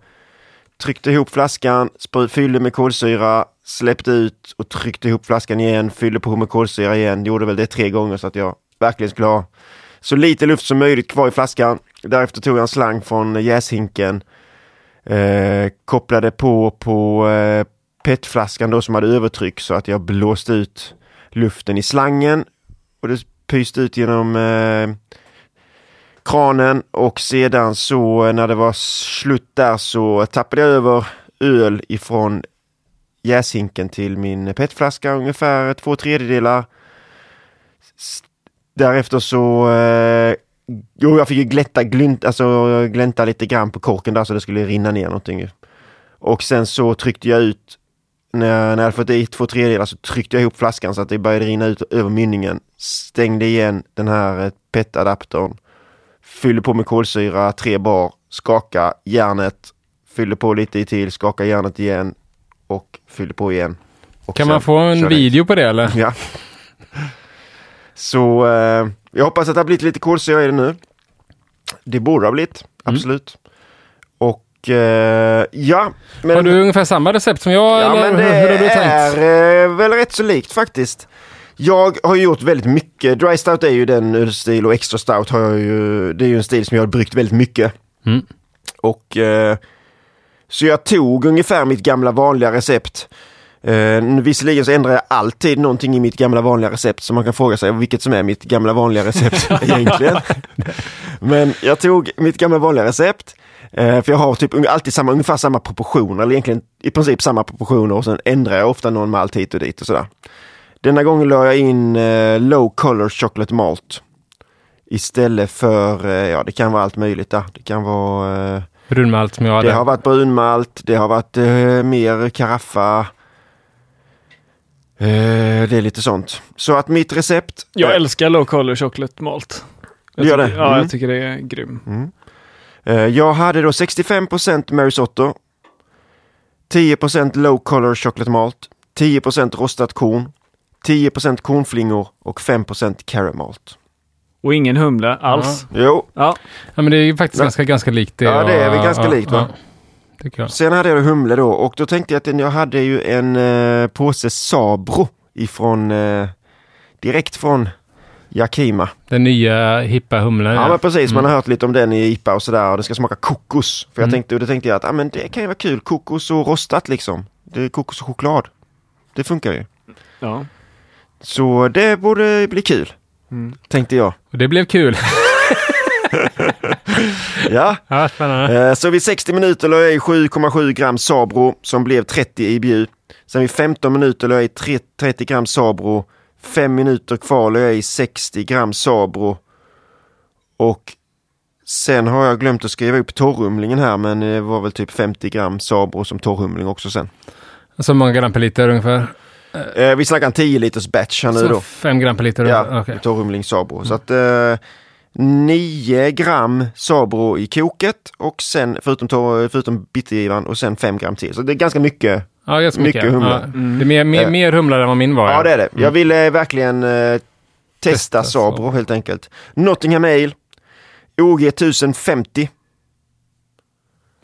[SPEAKER 1] Tryckte ihop flaskan, fyllde med kolsyra, släppte ut och tryckte ihop flaskan igen, fyllde på med kolsyra igen. Gjorde väl det tre gånger så att jag verkligen skulle ha så lite luft som möjligt kvar i flaskan. Därefter tog jag en slang från jäshinken. Eh, kopplade på på eh, petflaskan då som hade övertryck så att jag blåste ut luften i slangen. Och det pyste ut genom eh, kranen och sedan så när det var slut där så tappade jag över öl ifrån jäshinken till min petflaska ungefär två tredjedelar. Därefter så eh, Jo, jag fick ju glätta, glynt, alltså, glänta lite grann på korken där så det skulle rinna ner någonting. Och sen så tryckte jag ut, när jag, när jag hade fått i två tredjedelar så tryckte jag ihop flaskan så att det började rinna ut över mynningen. Stängde igen den här eh, petadaptern, PET-adaptern. Fyllde på med kolsyra, tre bar, skaka järnet, fyllde på lite till, skaka järnet igen och fyllde på igen.
[SPEAKER 3] Kan man få en
[SPEAKER 1] jag.
[SPEAKER 3] video på det eller?
[SPEAKER 1] Ja. Så eh, jag hoppas att det har blivit lite kolsyra i det nu. Det borde ha blivit,
[SPEAKER 3] Mm.
[SPEAKER 1] absolut. Och eh, ja. Men,
[SPEAKER 3] Har du ungefär samma recept som jag
[SPEAKER 1] ja,
[SPEAKER 3] eller
[SPEAKER 1] men det
[SPEAKER 3] hur, hur har du
[SPEAKER 1] är
[SPEAKER 3] tänkt?
[SPEAKER 1] eh, väl rätt så likt faktiskt. Jag har ju gjort väldigt mycket. Dry stout är ju den ölstil och extra stout har jag ju. Det är ju en stil som jag har bryggt väldigt mycket.
[SPEAKER 3] Mm.
[SPEAKER 1] Och eh, så jag tog ungefär mitt gamla vanliga recept. Eh, visserligen så ändrar jag alltid någonting i mitt gamla vanliga recept så man kan fråga sig vilket som är mitt gamla vanliga recept egentligen. Men jag tog mitt gamla vanliga recept. Eh, för jag har typ alltid samma, ungefär samma proportioner, eller egentligen i princip samma proportioner och sen ändrar jag ofta någon malt hit och dit och sådär. Denna gången la jag in eh, low color chocolate malt. Istället för, eh, ja det kan vara allt möjligt där. Det kan vara eh,
[SPEAKER 3] Brunmalt som jag hade.
[SPEAKER 1] det har varit brunmalt, det har varit eh, mer karaffa. Eh, det är lite sånt. Så att mitt recept.
[SPEAKER 2] Jag
[SPEAKER 1] eh,
[SPEAKER 2] älskar low color chocolate malt. Jag
[SPEAKER 1] Du gör
[SPEAKER 2] tycker-
[SPEAKER 1] det?
[SPEAKER 2] Ja,
[SPEAKER 1] Mm.
[SPEAKER 2] jag tycker det är grym.
[SPEAKER 1] eh, jag hade då 65% Marisotto. 10% low color chocolate malt. 10% rostat korn. 10% kornflingor och 5% caramalt.
[SPEAKER 2] Och ingen humle alls.
[SPEAKER 1] Jo,
[SPEAKER 2] Ja.
[SPEAKER 3] Ja, men det är ju faktiskt ganska, ganska likt det.
[SPEAKER 1] Ja, det är väl ganska
[SPEAKER 3] ja,
[SPEAKER 1] likt, va?
[SPEAKER 3] Ja,
[SPEAKER 1] sen hade jag humle då och då tänkte jag att jag hade ju en eh, påse Sabro ifrån eh, direkt från Yakima.
[SPEAKER 3] Den nya hippa humlen.
[SPEAKER 1] Ja men precis, man
[SPEAKER 3] Mm.
[SPEAKER 1] har hört lite om den i IPA och sådär och det ska smaka kokos. För jag
[SPEAKER 3] Mm.
[SPEAKER 1] tänkte, och då tänkte jag att ah, men det kan ju vara kul, kokos och rostat liksom. Det är kokos och choklad. Det funkar ju.
[SPEAKER 2] ja.
[SPEAKER 1] Så det borde bli kul,
[SPEAKER 2] Mm.
[SPEAKER 1] tänkte jag.
[SPEAKER 3] Och det blev kul.
[SPEAKER 1] Ja,
[SPEAKER 3] ja, spännande.
[SPEAKER 1] eh, så vid 60 minuter la jag i 7,7 gram Sabro som blev 30 i IBU. Sen vid 15 minuter la jag i tre- 30 gram Sabro. 5 minuter kvar la jag i 60 gram Sabro. Och sen har jag glömt att skriva upp torrhumlingen här men det var väl typ 50 gram Sabro som torrhumling också sen.
[SPEAKER 3] Så många gram per liter ungefär?
[SPEAKER 1] Eh, vi snackar en 10 liters batch här nu då.
[SPEAKER 3] fem gram per liter?
[SPEAKER 1] Ja,
[SPEAKER 3] Okej.
[SPEAKER 1] torrhumling Sabro. Så att eh, 9 gram Sabro i koket och sen förutom, förutom bittergivaren och sen 5 gram till. Så det är ganska mycket.
[SPEAKER 3] Ja, ganska mycket.
[SPEAKER 1] Mycket humle.
[SPEAKER 3] Ja. Det är mer, mer,
[SPEAKER 1] Eh.
[SPEAKER 3] mer humlare än vad min var.
[SPEAKER 1] Ja, det är det. Jag
[SPEAKER 3] Mm.
[SPEAKER 1] ville verkligen eh, testa
[SPEAKER 3] Testa
[SPEAKER 1] Sabro. helt enkelt. Nottingham Ale. OG 1050.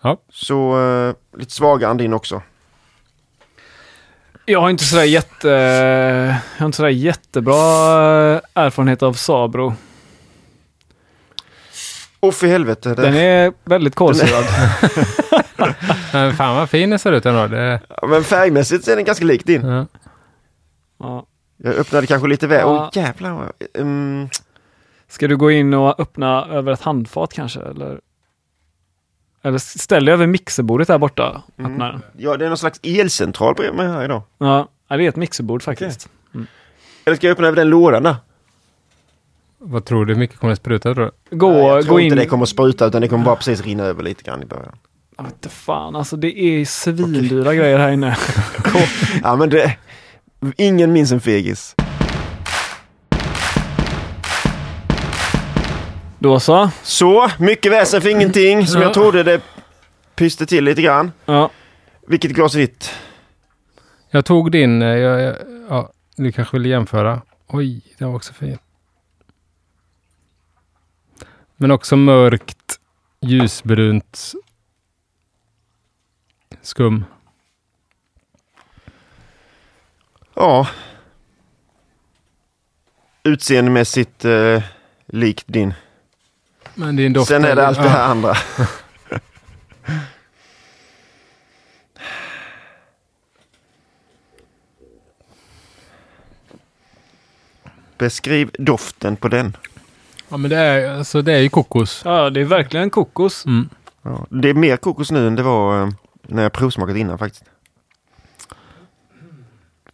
[SPEAKER 3] Ja.
[SPEAKER 1] Så eh, lite svagare än din också.
[SPEAKER 2] Jag har inte sådär jätte... Jag har inte sådär jättebra erfarenhet av Sabro.
[SPEAKER 1] Och för helvete. Det,
[SPEAKER 2] Den är väldigt kolsyrad.
[SPEAKER 3] Men fan vad fin den ser ut ändå. Det,
[SPEAKER 1] Ja, Men färgmässigt så är den ganska lik din.
[SPEAKER 3] ja.
[SPEAKER 2] Ja.
[SPEAKER 1] Jag öppnade kanske lite väl. Åh
[SPEAKER 2] Ja.
[SPEAKER 1] jävlar. vad- Mm,
[SPEAKER 2] Ska du gå in och öppna över ett handfat kanske? Eller, eller ställ dig över mixerbordet där borta.
[SPEAKER 1] Mm. Ja, det är någon slags elcentral bredvid mig här idag.
[SPEAKER 2] Ja, det är ett mixerbord faktiskt.
[SPEAKER 1] Eller ska jag öppna över den lådan där?
[SPEAKER 3] Vad tror du? Hur mycket kommer det spruta tror du?
[SPEAKER 2] Gå,
[SPEAKER 1] Nej, jag tror
[SPEAKER 2] gå
[SPEAKER 1] inte
[SPEAKER 2] in...
[SPEAKER 1] det kommer att spruta utan det kommer bara precis rinna över lite grann i början.
[SPEAKER 2] Jag vet inte fan, alltså det är svindyra grejer här inne.
[SPEAKER 1] Ja men det... Ingen minns en fegis.
[SPEAKER 2] Då så.
[SPEAKER 1] Så, mycket väsen för ingenting som
[SPEAKER 3] Ja.
[SPEAKER 1] jag trodde det pyste till lite grann.
[SPEAKER 2] Ja.
[SPEAKER 1] Vilket glas vitt?
[SPEAKER 3] Jag tog din, eh, jag, jag, ja, du kanske vill jämföra. Oj, det var också fint. Men också mörkt, ljusbrunt skum.
[SPEAKER 1] Ja. Utseendemässigt eh, likt din.
[SPEAKER 3] Men din doft
[SPEAKER 1] Sen är det allt det här
[SPEAKER 3] Ja.
[SPEAKER 1] andra. Beskriv doften på den.
[SPEAKER 3] Ja, men det är, alltså, det är ju kokos.
[SPEAKER 2] ja, det är verkligen kokos.
[SPEAKER 3] Mm.
[SPEAKER 1] Ja, det är mer kokos nu än det var eh, när jag provsmakat innan faktiskt.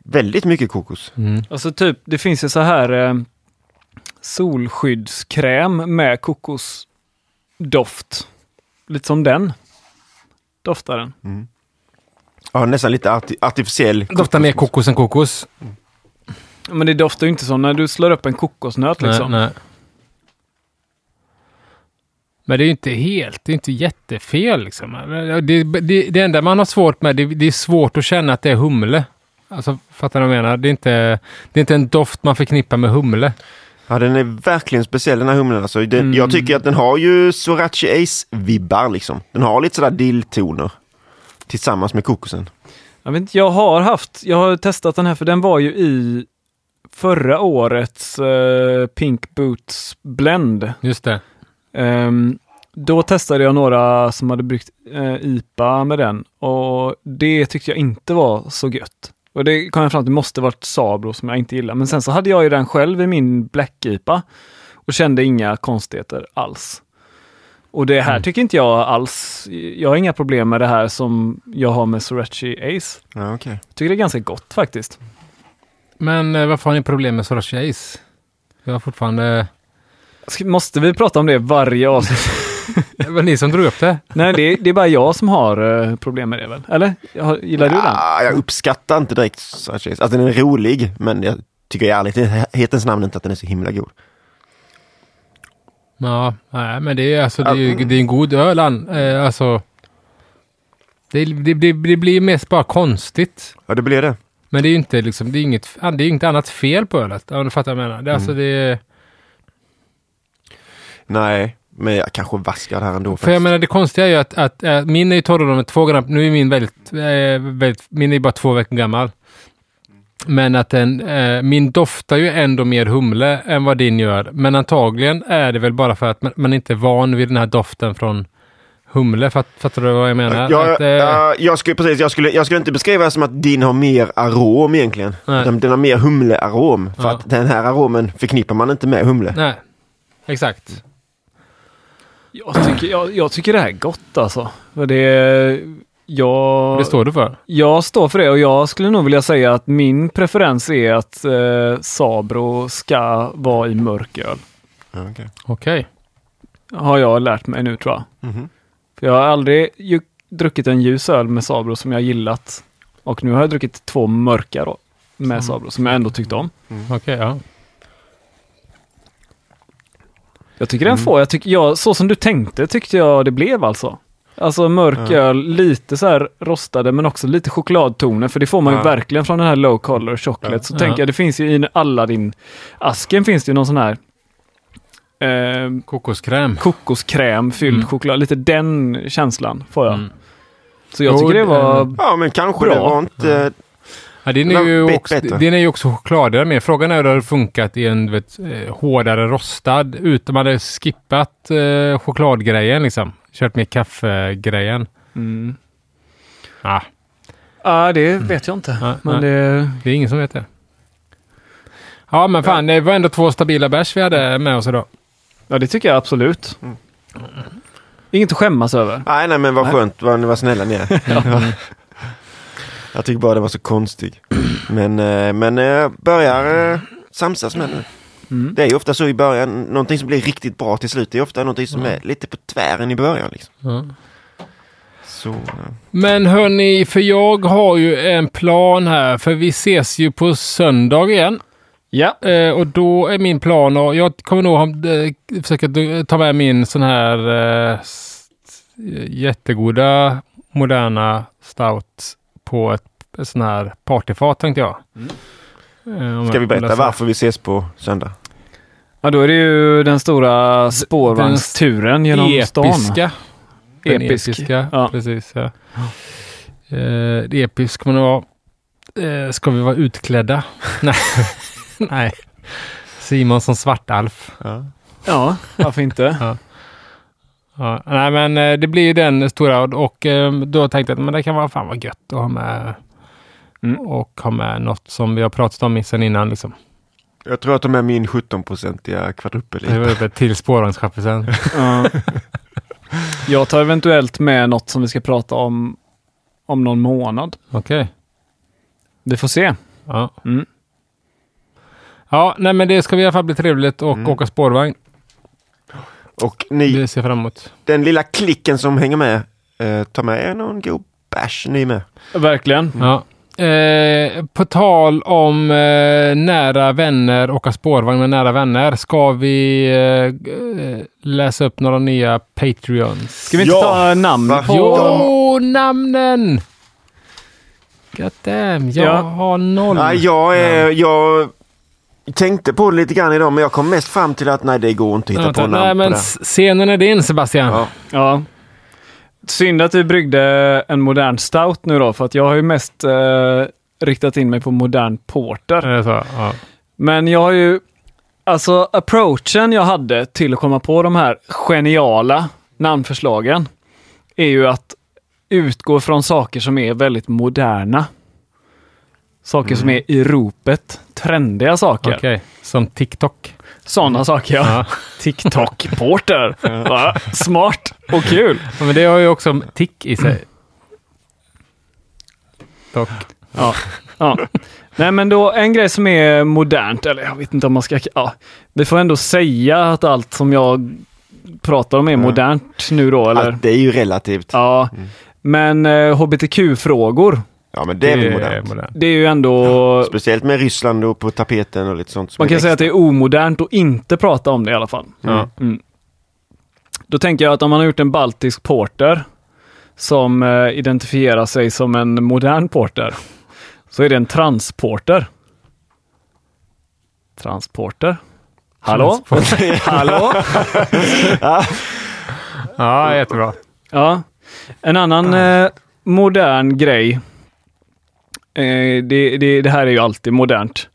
[SPEAKER 1] Väldigt mycket kokos.
[SPEAKER 3] Mm.
[SPEAKER 2] Alltså typ, det finns ju så här eh, solskyddskräm med kokosdoft. Lite som den. Doftar den.
[SPEAKER 1] Ja, nästan lite arti- artificiell.
[SPEAKER 3] Doftar mer kokos än kokos.
[SPEAKER 2] Men det doftar ju inte som när du slår upp en kokosnöt liksom.
[SPEAKER 3] Nej, nej. Men det är ju inte helt, det är inte jättefel liksom. Det, det, det enda man har svårt med, det, det är svårt att känna att det är humle. Alltså, fattar du vad jag menar? Det är, inte, det är inte en doft man förknippar med humle.
[SPEAKER 1] Ja, den är verkligen speciell den här humlen. Alltså, den,
[SPEAKER 2] Mm.
[SPEAKER 1] Jag tycker att den har ju Sorachi Ace-vibbar liksom. Den har lite sådär dilltoner. Tillsammans med kokosen.
[SPEAKER 2] Jag vet inte, jag har haft, jag har testat den här för den var ju i förra årets eh, Pink Boots Blend.
[SPEAKER 3] Just det.
[SPEAKER 2] Ehm, då testade jag några som hade bryggt eh, IPA med den och det tyckte jag inte var så gött. Och det kom jag fram till, det måste varit Sabro som jag inte gillar. Men sen så hade jag ju den själv i min Black IPA och kände inga konstigheter alls. Och det här tycker inte jag alls, jag har inga problem med det här som jag har med Sorachi Ace.
[SPEAKER 1] Ja, okej.
[SPEAKER 2] Jag tycker det är ganska gott faktiskt.
[SPEAKER 3] Men eh, varför har ni problem med Sorachi Ace? Jag har fortfarande...
[SPEAKER 2] Måste vi prata om det varje avsnitt?
[SPEAKER 3] Det var ni som drog upp det.
[SPEAKER 2] Nej, det är, det är bara jag som har eh, problem med det väl? Eller? Gillar du den?
[SPEAKER 1] Ja, jag uppskattar inte direkt Ace. Alltså den är rolig, men jag tycker i ärlighetens namn inte att den är så himla god.
[SPEAKER 3] Ja, nej, men det är, alltså, det är, ju- det är en god öl. Eh, alltså, det, det, det, det blir mest bara konstigt.
[SPEAKER 1] Ja, det blir det.
[SPEAKER 3] Men det är ju inte, liksom, det är inget, det är inget annat fel på ölet. Om du fattar vad jag menar. Det, är alltså, det, är-
[SPEAKER 1] Nej, men jag kanske vaskar här ändå.
[SPEAKER 3] för jag
[SPEAKER 1] faktiskt.
[SPEAKER 3] menar, det konstiga är ju att, att äh, min är ju torrare med två gram. Nu är min väldigt, äh, väldigt, min är bara två veckor gammal. Men att den, eh, min doftar ju ändå mer humle än vad din gör. Men antagligen är det väl bara för att man, man inte är van vid den här doften från humle. Fatt, fattar du vad jag menar?
[SPEAKER 1] Ja,
[SPEAKER 3] att,
[SPEAKER 1] ja, jag, skulle, precis, jag, skulle, jag skulle inte beskriva det som att din har mer arom egentligen. Den, den har mer humlearom. För
[SPEAKER 3] Ja.
[SPEAKER 1] att den här aromen förknippar man inte med humle.
[SPEAKER 3] Nej, exakt.
[SPEAKER 2] Jag tycker, jag, jag tycker det här är gott alltså. Det, jag,
[SPEAKER 3] Det står du för.
[SPEAKER 2] jag står för det och jag skulle nog vilja säga att min preferens är att eh, Sabro ska vara i mörköl.
[SPEAKER 1] Okej.
[SPEAKER 3] Okej.
[SPEAKER 2] Har jag lärt mig nu tror jag.
[SPEAKER 1] Mhm.
[SPEAKER 2] För jag har aldrig ju, druckit en ljus öl med Sabro som jag gillat. Och nu har jag druckit två mörka då, med Sabro som jag ändå tyckte om.
[SPEAKER 3] Okej, ja.
[SPEAKER 2] Jag tycker den får, jag tycker, jag, så som du tänkte tyckte jag det blev alltså. Alltså mörk
[SPEAKER 1] Ja.
[SPEAKER 2] öl, lite så här rostade men också lite chokladtoner för det får man ju
[SPEAKER 1] Ja.
[SPEAKER 2] verkligen från den här low color chocolate.
[SPEAKER 1] Ja.
[SPEAKER 2] Så
[SPEAKER 3] Ja.
[SPEAKER 2] tänker jag, det finns ju i alla din asken finns det ju någon sån här eh,
[SPEAKER 3] Kokoskräm.
[SPEAKER 2] kokoskräm fylld
[SPEAKER 3] Mm.
[SPEAKER 2] choklad. Lite den känslan får jag.
[SPEAKER 3] Mm.
[SPEAKER 2] Så jag
[SPEAKER 3] Jo,
[SPEAKER 2] tycker det
[SPEAKER 3] det-
[SPEAKER 2] var...
[SPEAKER 1] Ja, men kanske
[SPEAKER 2] Bra.
[SPEAKER 1] det var inte...
[SPEAKER 3] Ja, den,
[SPEAKER 1] Det
[SPEAKER 3] är ju också,
[SPEAKER 1] bättre.
[SPEAKER 3] den är ju också chokladigare med. Frågan är hur det hade funkat i en vet, eh, hårdare rostad. Utan man hade skippat eh, chokladgrejen liksom. Kört med kaffegrejen.
[SPEAKER 2] Mm.
[SPEAKER 3] Ah,
[SPEAKER 2] Ja, det vet jag inte.
[SPEAKER 3] Ja,
[SPEAKER 2] men det...
[SPEAKER 3] det är ingen som vet det. Ja, men fan, det var ändå två stabila bärs vi hade med oss idag.
[SPEAKER 2] Ja, det tycker jag absolut.
[SPEAKER 1] Mm.
[SPEAKER 2] Inget att skämmas över.
[SPEAKER 1] Nej, nej, men vad
[SPEAKER 2] Nej.
[SPEAKER 1] skönt vad var snälla ni är. Ja. Jag tycker bara det var så konstig. Men, eh, men eh, börjar eh, samsas med nu.
[SPEAKER 2] Mm.
[SPEAKER 1] Det är ju ofta så i början, någonting som blir riktigt bra till slut, det är ofta någonting som är lite på tvären i början. Liksom.
[SPEAKER 3] Ja.
[SPEAKER 1] Så, eh,
[SPEAKER 3] Men hörni, för jag har ju en plan här. För vi ses ju på söndag igen.
[SPEAKER 2] Ja.
[SPEAKER 3] Eh, och då är min plan och jag kommer nog ha, eh, försöka ta med min sån här eh, jättegoda moderna stout på ett, ett sån här partyfat tänkte jag. Eh, om
[SPEAKER 1] Ska vi berätta varför vi ses på söndag?
[SPEAKER 2] ja, då är det ju den stora spårvagnsturen genom stan.
[SPEAKER 3] Episka. Den
[SPEAKER 2] Episk.
[SPEAKER 3] episka,
[SPEAKER 2] Ja.
[SPEAKER 3] precis. Ja. Eh, det episk kommer det vara. Eh, ska vi vara utklädda? Nej. Nej. Simon som svartalf.
[SPEAKER 1] Ja.
[SPEAKER 2] Ja, varför inte?
[SPEAKER 3] Ja, nej, men eh, det blir ju den stora och, och eh, då tänkte jag att men det kan vara fan vad gött att ha med
[SPEAKER 2] Mm.
[SPEAKER 3] och ha med något som vi har pratat om sen innan. Liksom.
[SPEAKER 1] Jag tror att de är min 17-procentiga kvadrupel.
[SPEAKER 3] Det var uppe till spårvagnschaffisen.
[SPEAKER 2] Ja. Jag tar eventuellt med något som vi ska prata om om någon månad.
[SPEAKER 3] Okej.
[SPEAKER 2] Vi får se.
[SPEAKER 3] Ja.
[SPEAKER 2] Mm.
[SPEAKER 3] ja, nej men det ska vi i alla fall bli trevligt och
[SPEAKER 1] Mm.
[SPEAKER 3] åka spårvagn.
[SPEAKER 1] Och ni,
[SPEAKER 3] Det ser jag fram emot.
[SPEAKER 1] den lilla klicken som hänger med, eh, ta med er någon god bärs ni med.
[SPEAKER 2] Verkligen.
[SPEAKER 3] Ja. Eh, på tal om eh, nära vänner, åka spårvagn med nära vänner, ska vi eh, läsa upp några nya Patreons?
[SPEAKER 2] Ska vi inte
[SPEAKER 1] Ja,
[SPEAKER 2] ta namn
[SPEAKER 1] va?
[SPEAKER 2] på...
[SPEAKER 3] Jo, namnen! God damn, jag
[SPEAKER 2] Ja.
[SPEAKER 3] har noll.
[SPEAKER 1] Ja, jag, är, jag tänkte på det lite grann idag men jag kom mest fram till att nej det går inte att hitta på
[SPEAKER 3] Nej,
[SPEAKER 1] namn
[SPEAKER 3] men
[SPEAKER 1] på det.
[SPEAKER 3] s- scenen är din Sebastian.
[SPEAKER 1] Ja.
[SPEAKER 2] Ja. Synd att vi bryggde en modern stout nu då, för att jag har ju mest eh, riktat in mig på modern porter.
[SPEAKER 3] Så? Ja.
[SPEAKER 2] Men jag har ju, alltså approachen jag hade till att komma på de här geniala namnförslagen är ju att utgå från saker som är väldigt moderna. Saker som är i ropet, trendiga saker.
[SPEAKER 3] Okej, som TikTok.
[SPEAKER 2] Sådana saker ja.
[SPEAKER 3] Ja.
[SPEAKER 2] TikTok-porter. Va? Smart och kul.
[SPEAKER 3] Ja, Men det har ju också tick i sig. Dock.
[SPEAKER 2] Ja. ja. Nej men då en grej som är modernt, eller jag vet inte om man ska... Ja, vi får ändå säga att allt som jag pratar om är modernt nu då, eller?
[SPEAKER 1] Allt, det är ju relativt. Ja,
[SPEAKER 2] Ja. Men eh, hbtq-frågor,
[SPEAKER 1] men det är väl modernt.
[SPEAKER 2] det är ju ändå...
[SPEAKER 1] Speciellt med Ryssland och på tapeten och lite sånt. som
[SPEAKER 2] Man kan säga att det är omodernt att inte prata om det i alla fall.
[SPEAKER 3] Ja.
[SPEAKER 2] Mm. Då tänker jag att om man har gjort en baltisk porter som eh, identifierar sig som en modern porter, så är det en transporter. Transporter? Hallå? Hallå?
[SPEAKER 3] Ja, jättebra.
[SPEAKER 2] Ja. En annan eh, modern grej. Eh, det, det, det här är ju alltid modernt.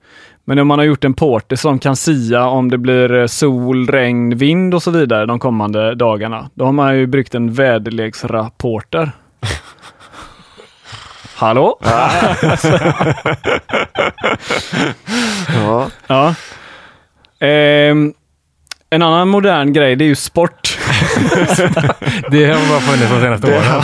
[SPEAKER 2] Men om man har gjort en porter som kan sia om det blir eh, sol, regn, vind och så vidare de kommande dagarna. Då har man ju bryggt en väderleksrapporter. Hallå?
[SPEAKER 1] Ja.
[SPEAKER 2] Ja. Ehm, en annan modern grej, det är ju sport.
[SPEAKER 3] Det har bara funnits de senaste åren.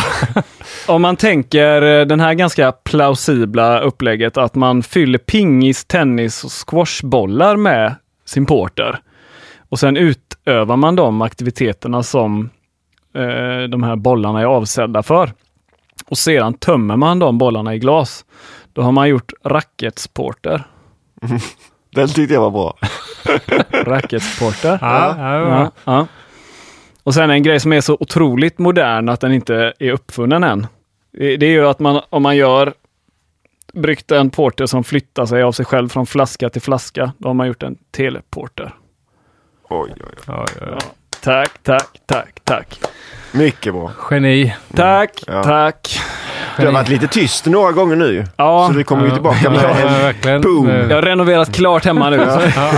[SPEAKER 2] Om man tänker eh, den här ganska plausibla upplägget att man fyller pingis, tennis och squashbollar med sin porter. Och sen utövar man de aktiviteterna som eh, de här bollarna är avsedda för. Och sedan tömmer man de bollarna i glas. Då har man gjort racketsporter.
[SPEAKER 1] Den tyckte jag var bra.
[SPEAKER 2] Racketsporter.
[SPEAKER 3] Ja, ja, ja.
[SPEAKER 2] Ja, ja. Och sen en grej som är så otroligt modern att den inte är uppfunnen än. Det det är ju att man, om man gör bryggt en porter som flyttar sig av sig själv från flaska till flaska, då har man gjort en teleporter.
[SPEAKER 1] Oj, oj, oj.
[SPEAKER 3] Ja, ja, ja.
[SPEAKER 2] Tack, tack, tack, tack.
[SPEAKER 1] Mycket bra.
[SPEAKER 3] Geni.
[SPEAKER 2] Tack,
[SPEAKER 1] Ja.
[SPEAKER 2] tack.
[SPEAKER 1] Det har varit lite tyst några gånger nu.
[SPEAKER 2] Ja,
[SPEAKER 1] Så vi kommer ju
[SPEAKER 3] Ja,
[SPEAKER 1] tillbaka med
[SPEAKER 3] ja,
[SPEAKER 1] en
[SPEAKER 3] verkligen.
[SPEAKER 1] boom.
[SPEAKER 3] Eh,
[SPEAKER 2] jag har renoverat klart hemma nu.
[SPEAKER 3] Ja.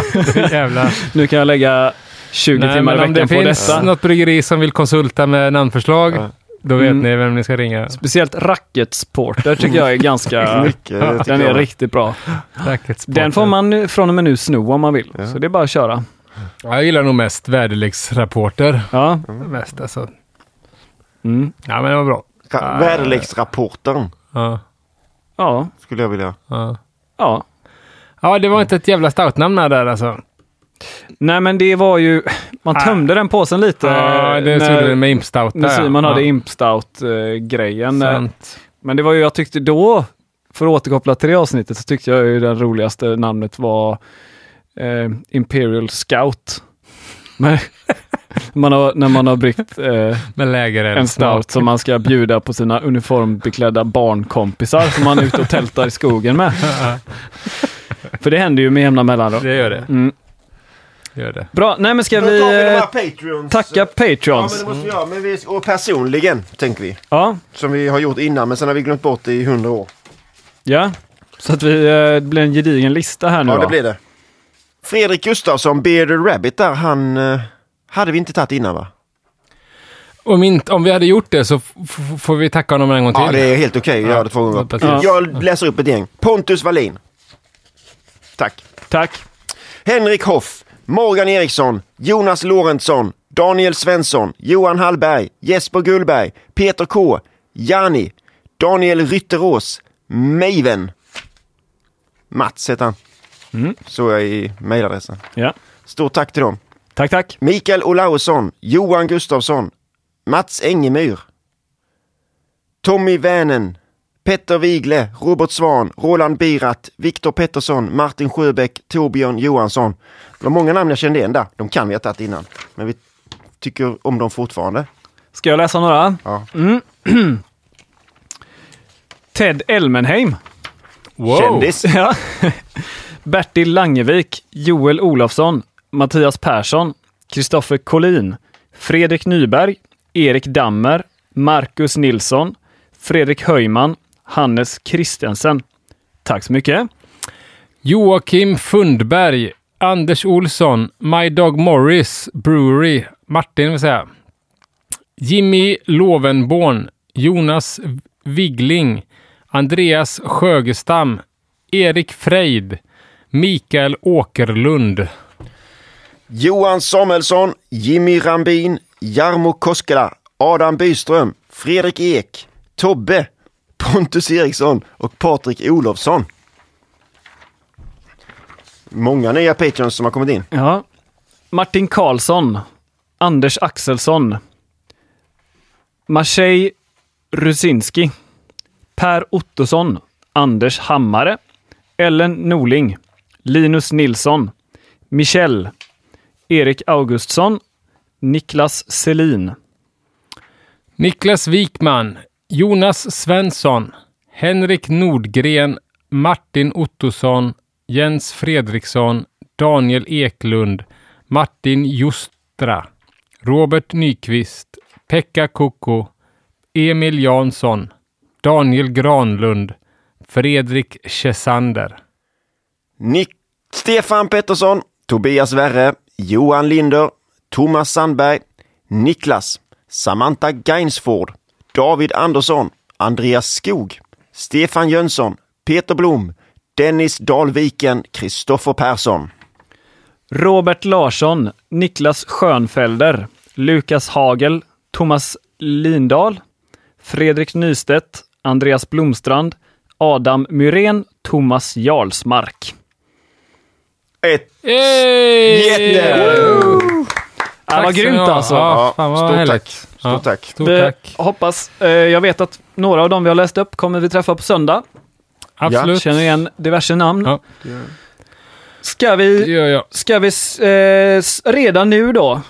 [SPEAKER 2] Nu kan jag lägga 20
[SPEAKER 3] Nej,
[SPEAKER 2] timmar i
[SPEAKER 3] men om
[SPEAKER 2] veckan
[SPEAKER 3] det
[SPEAKER 2] på
[SPEAKER 3] finns
[SPEAKER 2] detta.
[SPEAKER 3] något bryggeri som vill konsulta med namnförslag,
[SPEAKER 1] Ja.
[SPEAKER 3] Då vet
[SPEAKER 2] Mm.
[SPEAKER 3] ni vem ni ska ringa.
[SPEAKER 2] Speciellt racketsporter tycker jag är ganska...
[SPEAKER 1] mycket.
[SPEAKER 2] Den är
[SPEAKER 1] jag.
[SPEAKER 2] riktigt bra. Den får man nu- från och med nu sno om man vill.
[SPEAKER 1] Ja.
[SPEAKER 2] Så det är bara att köra.
[SPEAKER 3] Ja, jag gillar nog mest väderleksrapporter.
[SPEAKER 2] Ja.
[SPEAKER 3] Mest alltså.
[SPEAKER 2] Mm.
[SPEAKER 3] Ja, men det var bra.
[SPEAKER 1] Ra- Väderleksrapporten
[SPEAKER 3] Ja,
[SPEAKER 2] Ja.
[SPEAKER 1] skulle jag vilja.
[SPEAKER 3] ja.
[SPEAKER 2] Ja.
[SPEAKER 3] ja, det var inte ett jävla stoutnamn där alltså.
[SPEAKER 2] Nej men det var ju, man
[SPEAKER 3] Ah.
[SPEAKER 2] tömde den påsen lite
[SPEAKER 3] Ja, det skulle det med Impstout
[SPEAKER 2] när Simon
[SPEAKER 3] ja.
[SPEAKER 2] hade Imp Stout-grejen.
[SPEAKER 3] Sant.
[SPEAKER 2] Men det var ju, jag tyckte då, för att återkoppla till det avsnittet, så tyckte jag ju det roligaste namnet var eh, Imperial Scout. Men, man har, när man har bryggt eh, en stout som man ska bjuda på sina uniformbeklädda barnkompisar som man är ute och tältar i skogen med. För det händer ju med jämna mellanrum.
[SPEAKER 3] Det gör det.
[SPEAKER 2] Mm.
[SPEAKER 3] Gör det.
[SPEAKER 2] Bra, nej men ska
[SPEAKER 1] Då tar vi de
[SPEAKER 2] vi
[SPEAKER 1] här
[SPEAKER 2] eh,
[SPEAKER 1] Patreons.
[SPEAKER 2] tacka
[SPEAKER 1] Ja, men det måste vi göra. Men vi, och personligen, tänker vi.
[SPEAKER 2] Ja,
[SPEAKER 1] Som vi har gjort innan, men sen har vi glömt bort det i hundra år.
[SPEAKER 2] ja. Så att vi, eh, det blir en gedigen lista här nu
[SPEAKER 1] Ja,
[SPEAKER 2] då.
[SPEAKER 1] det blir det. Fredrik Gustafsson, Bearded Rabbit där, han eh, hade vi inte tagit innan va?
[SPEAKER 3] Om, inte, om vi hade gjort det så f- f- får vi tacka honom en gång till.
[SPEAKER 1] Ja, det är helt okej att
[SPEAKER 3] Ja,
[SPEAKER 1] göra det två gånger.
[SPEAKER 3] precis.
[SPEAKER 1] Jag läser upp ett gäng. Pontus Wallin. Tack.
[SPEAKER 2] Tack.
[SPEAKER 1] Henrik Hoff, Morgan Eriksson, Jonas Lorentzon, Daniel Svensson, Johan Hallberg, Jesper Gullberg, Peter K, Jani, Daniel Rytterås, Meiven. Mats heter han.
[SPEAKER 2] Mm.
[SPEAKER 1] Så jag i mejladressen.
[SPEAKER 2] Ja.
[SPEAKER 1] Stort tack till dem.
[SPEAKER 2] Tack, tack.
[SPEAKER 1] Mikael Olausson, Johan Gustafsson, Mats Engemyr, Tommy Vänen, Petter Wigle, Robert Svan, Roland Birat, Viktor Pettersson, Martin Sjöbäck, Torbjörn Johansson. Det var många namn jag kände igen där. De kan vi ha tagit innan. Men vi tycker om dem fortfarande.
[SPEAKER 2] Ska jag läsa några?
[SPEAKER 1] Ja.
[SPEAKER 2] Ted Elmenheim.
[SPEAKER 3] Wow.
[SPEAKER 1] Kändis.
[SPEAKER 2] Ja. Bertil Langevik, Joel Olofsson, Mattias Persson, Kristoffer Collin, Fredrik Nyberg, Erik Dammer, Marcus Nilsson, Fredrik Höjman, Hannes Kristensen. Tack så mycket.
[SPEAKER 3] Joakim Fundberg, Anders Olsson, My Dog Morris Brewery, Martin vill säga. Jimmy Lovenborn, Jonas Wigling, Andreas Sjögestam, Erik Freid, Mikael Åkerlund.
[SPEAKER 1] Johan Samuelsson, Jimmy Rambin, Jarmo Koskela, Adam Byström, Fredrik Ek, Tobbe, Pontus Eriksson och Patrik Olofsson. Många nya patrons som har kommit in.
[SPEAKER 2] Ja. Martin Karlsson, Anders Axelsson, Maciej Rusinski, Per Ottosson, Anders Hammare, Ellen Norling, Linus Nilsson, Michel, Erik Augustsson, Niklas Selin,
[SPEAKER 3] Niklas Wikman, Jonas Svensson, Henrik Nordgren, Martin Ottosson, Jens Fredriksson, Daniel Eklund, Martin Justra, Robert Nyqvist, Pekka Koko, Emil Jansson, Daniel Granlund, Fredrik Kessander.
[SPEAKER 1] Nick Stefan Pettersson, Tobias Werre, Johan Linder, Thomas Sandberg, Niklas, Samantha Gainsford, David Andersson, Andreas Skog, Stefan Jönsson, Peter Blom, Dennis Dalviken, Kristoffer Persson.
[SPEAKER 2] Robert Larsson, Niklas Schönfelder, Lukas Hagel, Thomas Lindahl, Fredrik Nystedt, Andreas Blomstrand, Adam Myrén, Thomas Jarlsmark.
[SPEAKER 1] Ett
[SPEAKER 3] Yay!
[SPEAKER 1] jätte...
[SPEAKER 2] Ja, vad
[SPEAKER 3] Tack ska
[SPEAKER 2] grymt alltså.
[SPEAKER 3] Ja, fan vad
[SPEAKER 1] stort
[SPEAKER 3] härligt.
[SPEAKER 1] tack. Stort
[SPEAKER 3] Ja.
[SPEAKER 1] tack.
[SPEAKER 3] Stort
[SPEAKER 2] Vi
[SPEAKER 3] tack.
[SPEAKER 2] hoppas, eh, jag vet att några av dem vi har läst upp kommer vi träffa på söndag.
[SPEAKER 3] Absolut.
[SPEAKER 2] Känner igen diverse namn.
[SPEAKER 3] Ja.
[SPEAKER 2] Ska vi, ska vi eh, redan nu då,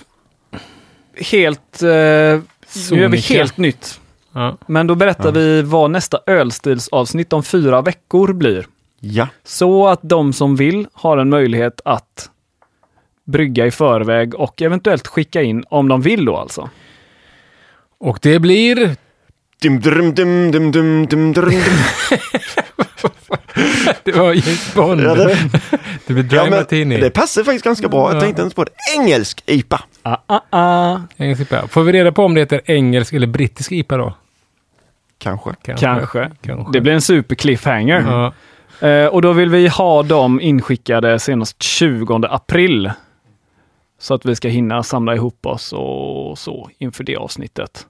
[SPEAKER 2] helt, eh, nu gör vi helt nytt.
[SPEAKER 3] Ja.
[SPEAKER 2] Men då berättar
[SPEAKER 1] Ja.
[SPEAKER 2] vi vad nästa ölstilsavsnitt om fyra veckor blir.
[SPEAKER 1] Ja.
[SPEAKER 2] Så att de som vill har en möjlighet att brygga i förväg och eventuellt skicka in om de vill då alltså.
[SPEAKER 3] Och det blir...
[SPEAKER 1] Dum, dum, dum, dum, dum, dum, dum, dum.
[SPEAKER 3] Det var James Bond.
[SPEAKER 1] Ja, det,
[SPEAKER 3] Det blir Dry
[SPEAKER 1] ja,
[SPEAKER 3] Martini.
[SPEAKER 1] det passar faktiskt ganska bra. Jag
[SPEAKER 3] Ja.
[SPEAKER 1] tänkte inte på det. Engelsk IPA.
[SPEAKER 2] Ah, ah, ah.
[SPEAKER 3] Engelsk IPA. Får vi reda på om det heter engelsk eller brittisk IPA då?
[SPEAKER 1] Kanske.
[SPEAKER 2] Kanske.
[SPEAKER 3] Kanske.
[SPEAKER 2] Det blir en super cliffhanger.
[SPEAKER 3] Ja.
[SPEAKER 2] Eh, och då vill vi ha dem inskickade senast 20 april. Så att vi ska hinna samla ihop oss och så inför det avsnittet.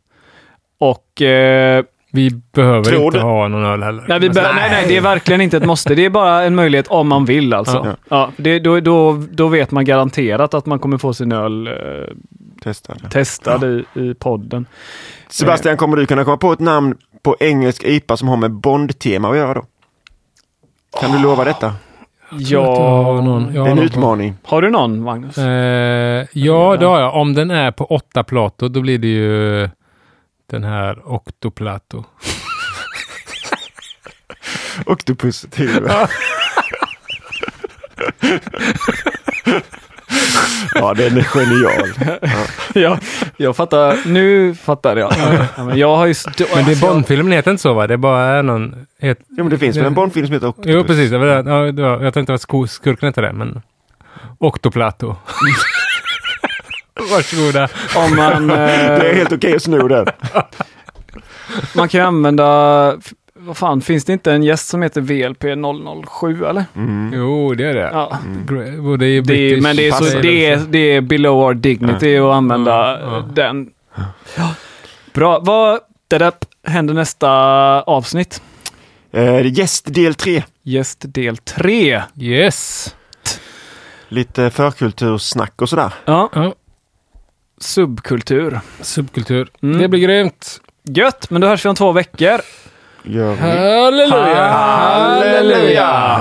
[SPEAKER 2] Och eh,
[SPEAKER 3] Vi behöver
[SPEAKER 1] Tror
[SPEAKER 3] inte
[SPEAKER 1] du-
[SPEAKER 3] ha någon öl heller.
[SPEAKER 2] nej, vi nej, nej, det är verkligen inte ett måste. Det är bara en möjlighet om man vill alltså.
[SPEAKER 3] Ja.
[SPEAKER 2] Ja. det, då, då, då vet man garanterat att man kommer få sin öl eh,
[SPEAKER 1] Testa det.
[SPEAKER 2] testad i, i podden.
[SPEAKER 1] Sebastian, kommer du kunna komma på ett namn på engelsk IPA som har med Bond-tema att göra då? Kan du lova detta?
[SPEAKER 3] Jag tror att jag har
[SPEAKER 2] Ja,
[SPEAKER 3] någon. Jag
[SPEAKER 1] Det är en
[SPEAKER 3] någon på-
[SPEAKER 1] utmaning.
[SPEAKER 2] har du någon Magnus?
[SPEAKER 3] Eh, ja, det har jag. Om den är på åtta plato, då blir det ju den här Octoplato.
[SPEAKER 1] Octopus till. ja, den är genial.
[SPEAKER 2] ja, jag fattar. Nu fattar jag. Ja, men jag har ju...
[SPEAKER 3] Men det
[SPEAKER 2] alltså,
[SPEAKER 3] är Bondfilmen heter inte så va? Det är bara någon... Het,
[SPEAKER 1] Jo, men det finns väl en Bondfilm som heter Octopus?
[SPEAKER 3] jo, precis. Det var, det. ja, det var, jag tänkte att skurken hette det, men... Octoplato. Varsågoda.
[SPEAKER 2] Om man, eh,
[SPEAKER 1] Det är helt okej att sno den.
[SPEAKER 2] man kan ju använda... Vad fan, finns det inte en gäst som heter VLP 007 eller?
[SPEAKER 1] Mm.
[SPEAKER 3] Jo, det är det.
[SPEAKER 2] Ja.
[SPEAKER 3] I
[SPEAKER 2] Det är,
[SPEAKER 3] British
[SPEAKER 2] men det är, så, det, är, det är below our dignity att använda den. Ja. Bra. Vad dadap, händer nästa avsnitt?
[SPEAKER 1] Eh, gäst del 3.
[SPEAKER 2] Gäst del 3.
[SPEAKER 3] Yes.
[SPEAKER 1] Lite förkultursnack och sådär.
[SPEAKER 2] Ja,
[SPEAKER 3] Ja,
[SPEAKER 2] subkultur.
[SPEAKER 3] subkultur.
[SPEAKER 2] Mm.
[SPEAKER 3] Det blir grymt.
[SPEAKER 2] Gött, men då hörs vi om två veckor.
[SPEAKER 1] Vi.
[SPEAKER 3] Halleluja!
[SPEAKER 2] Halleluja!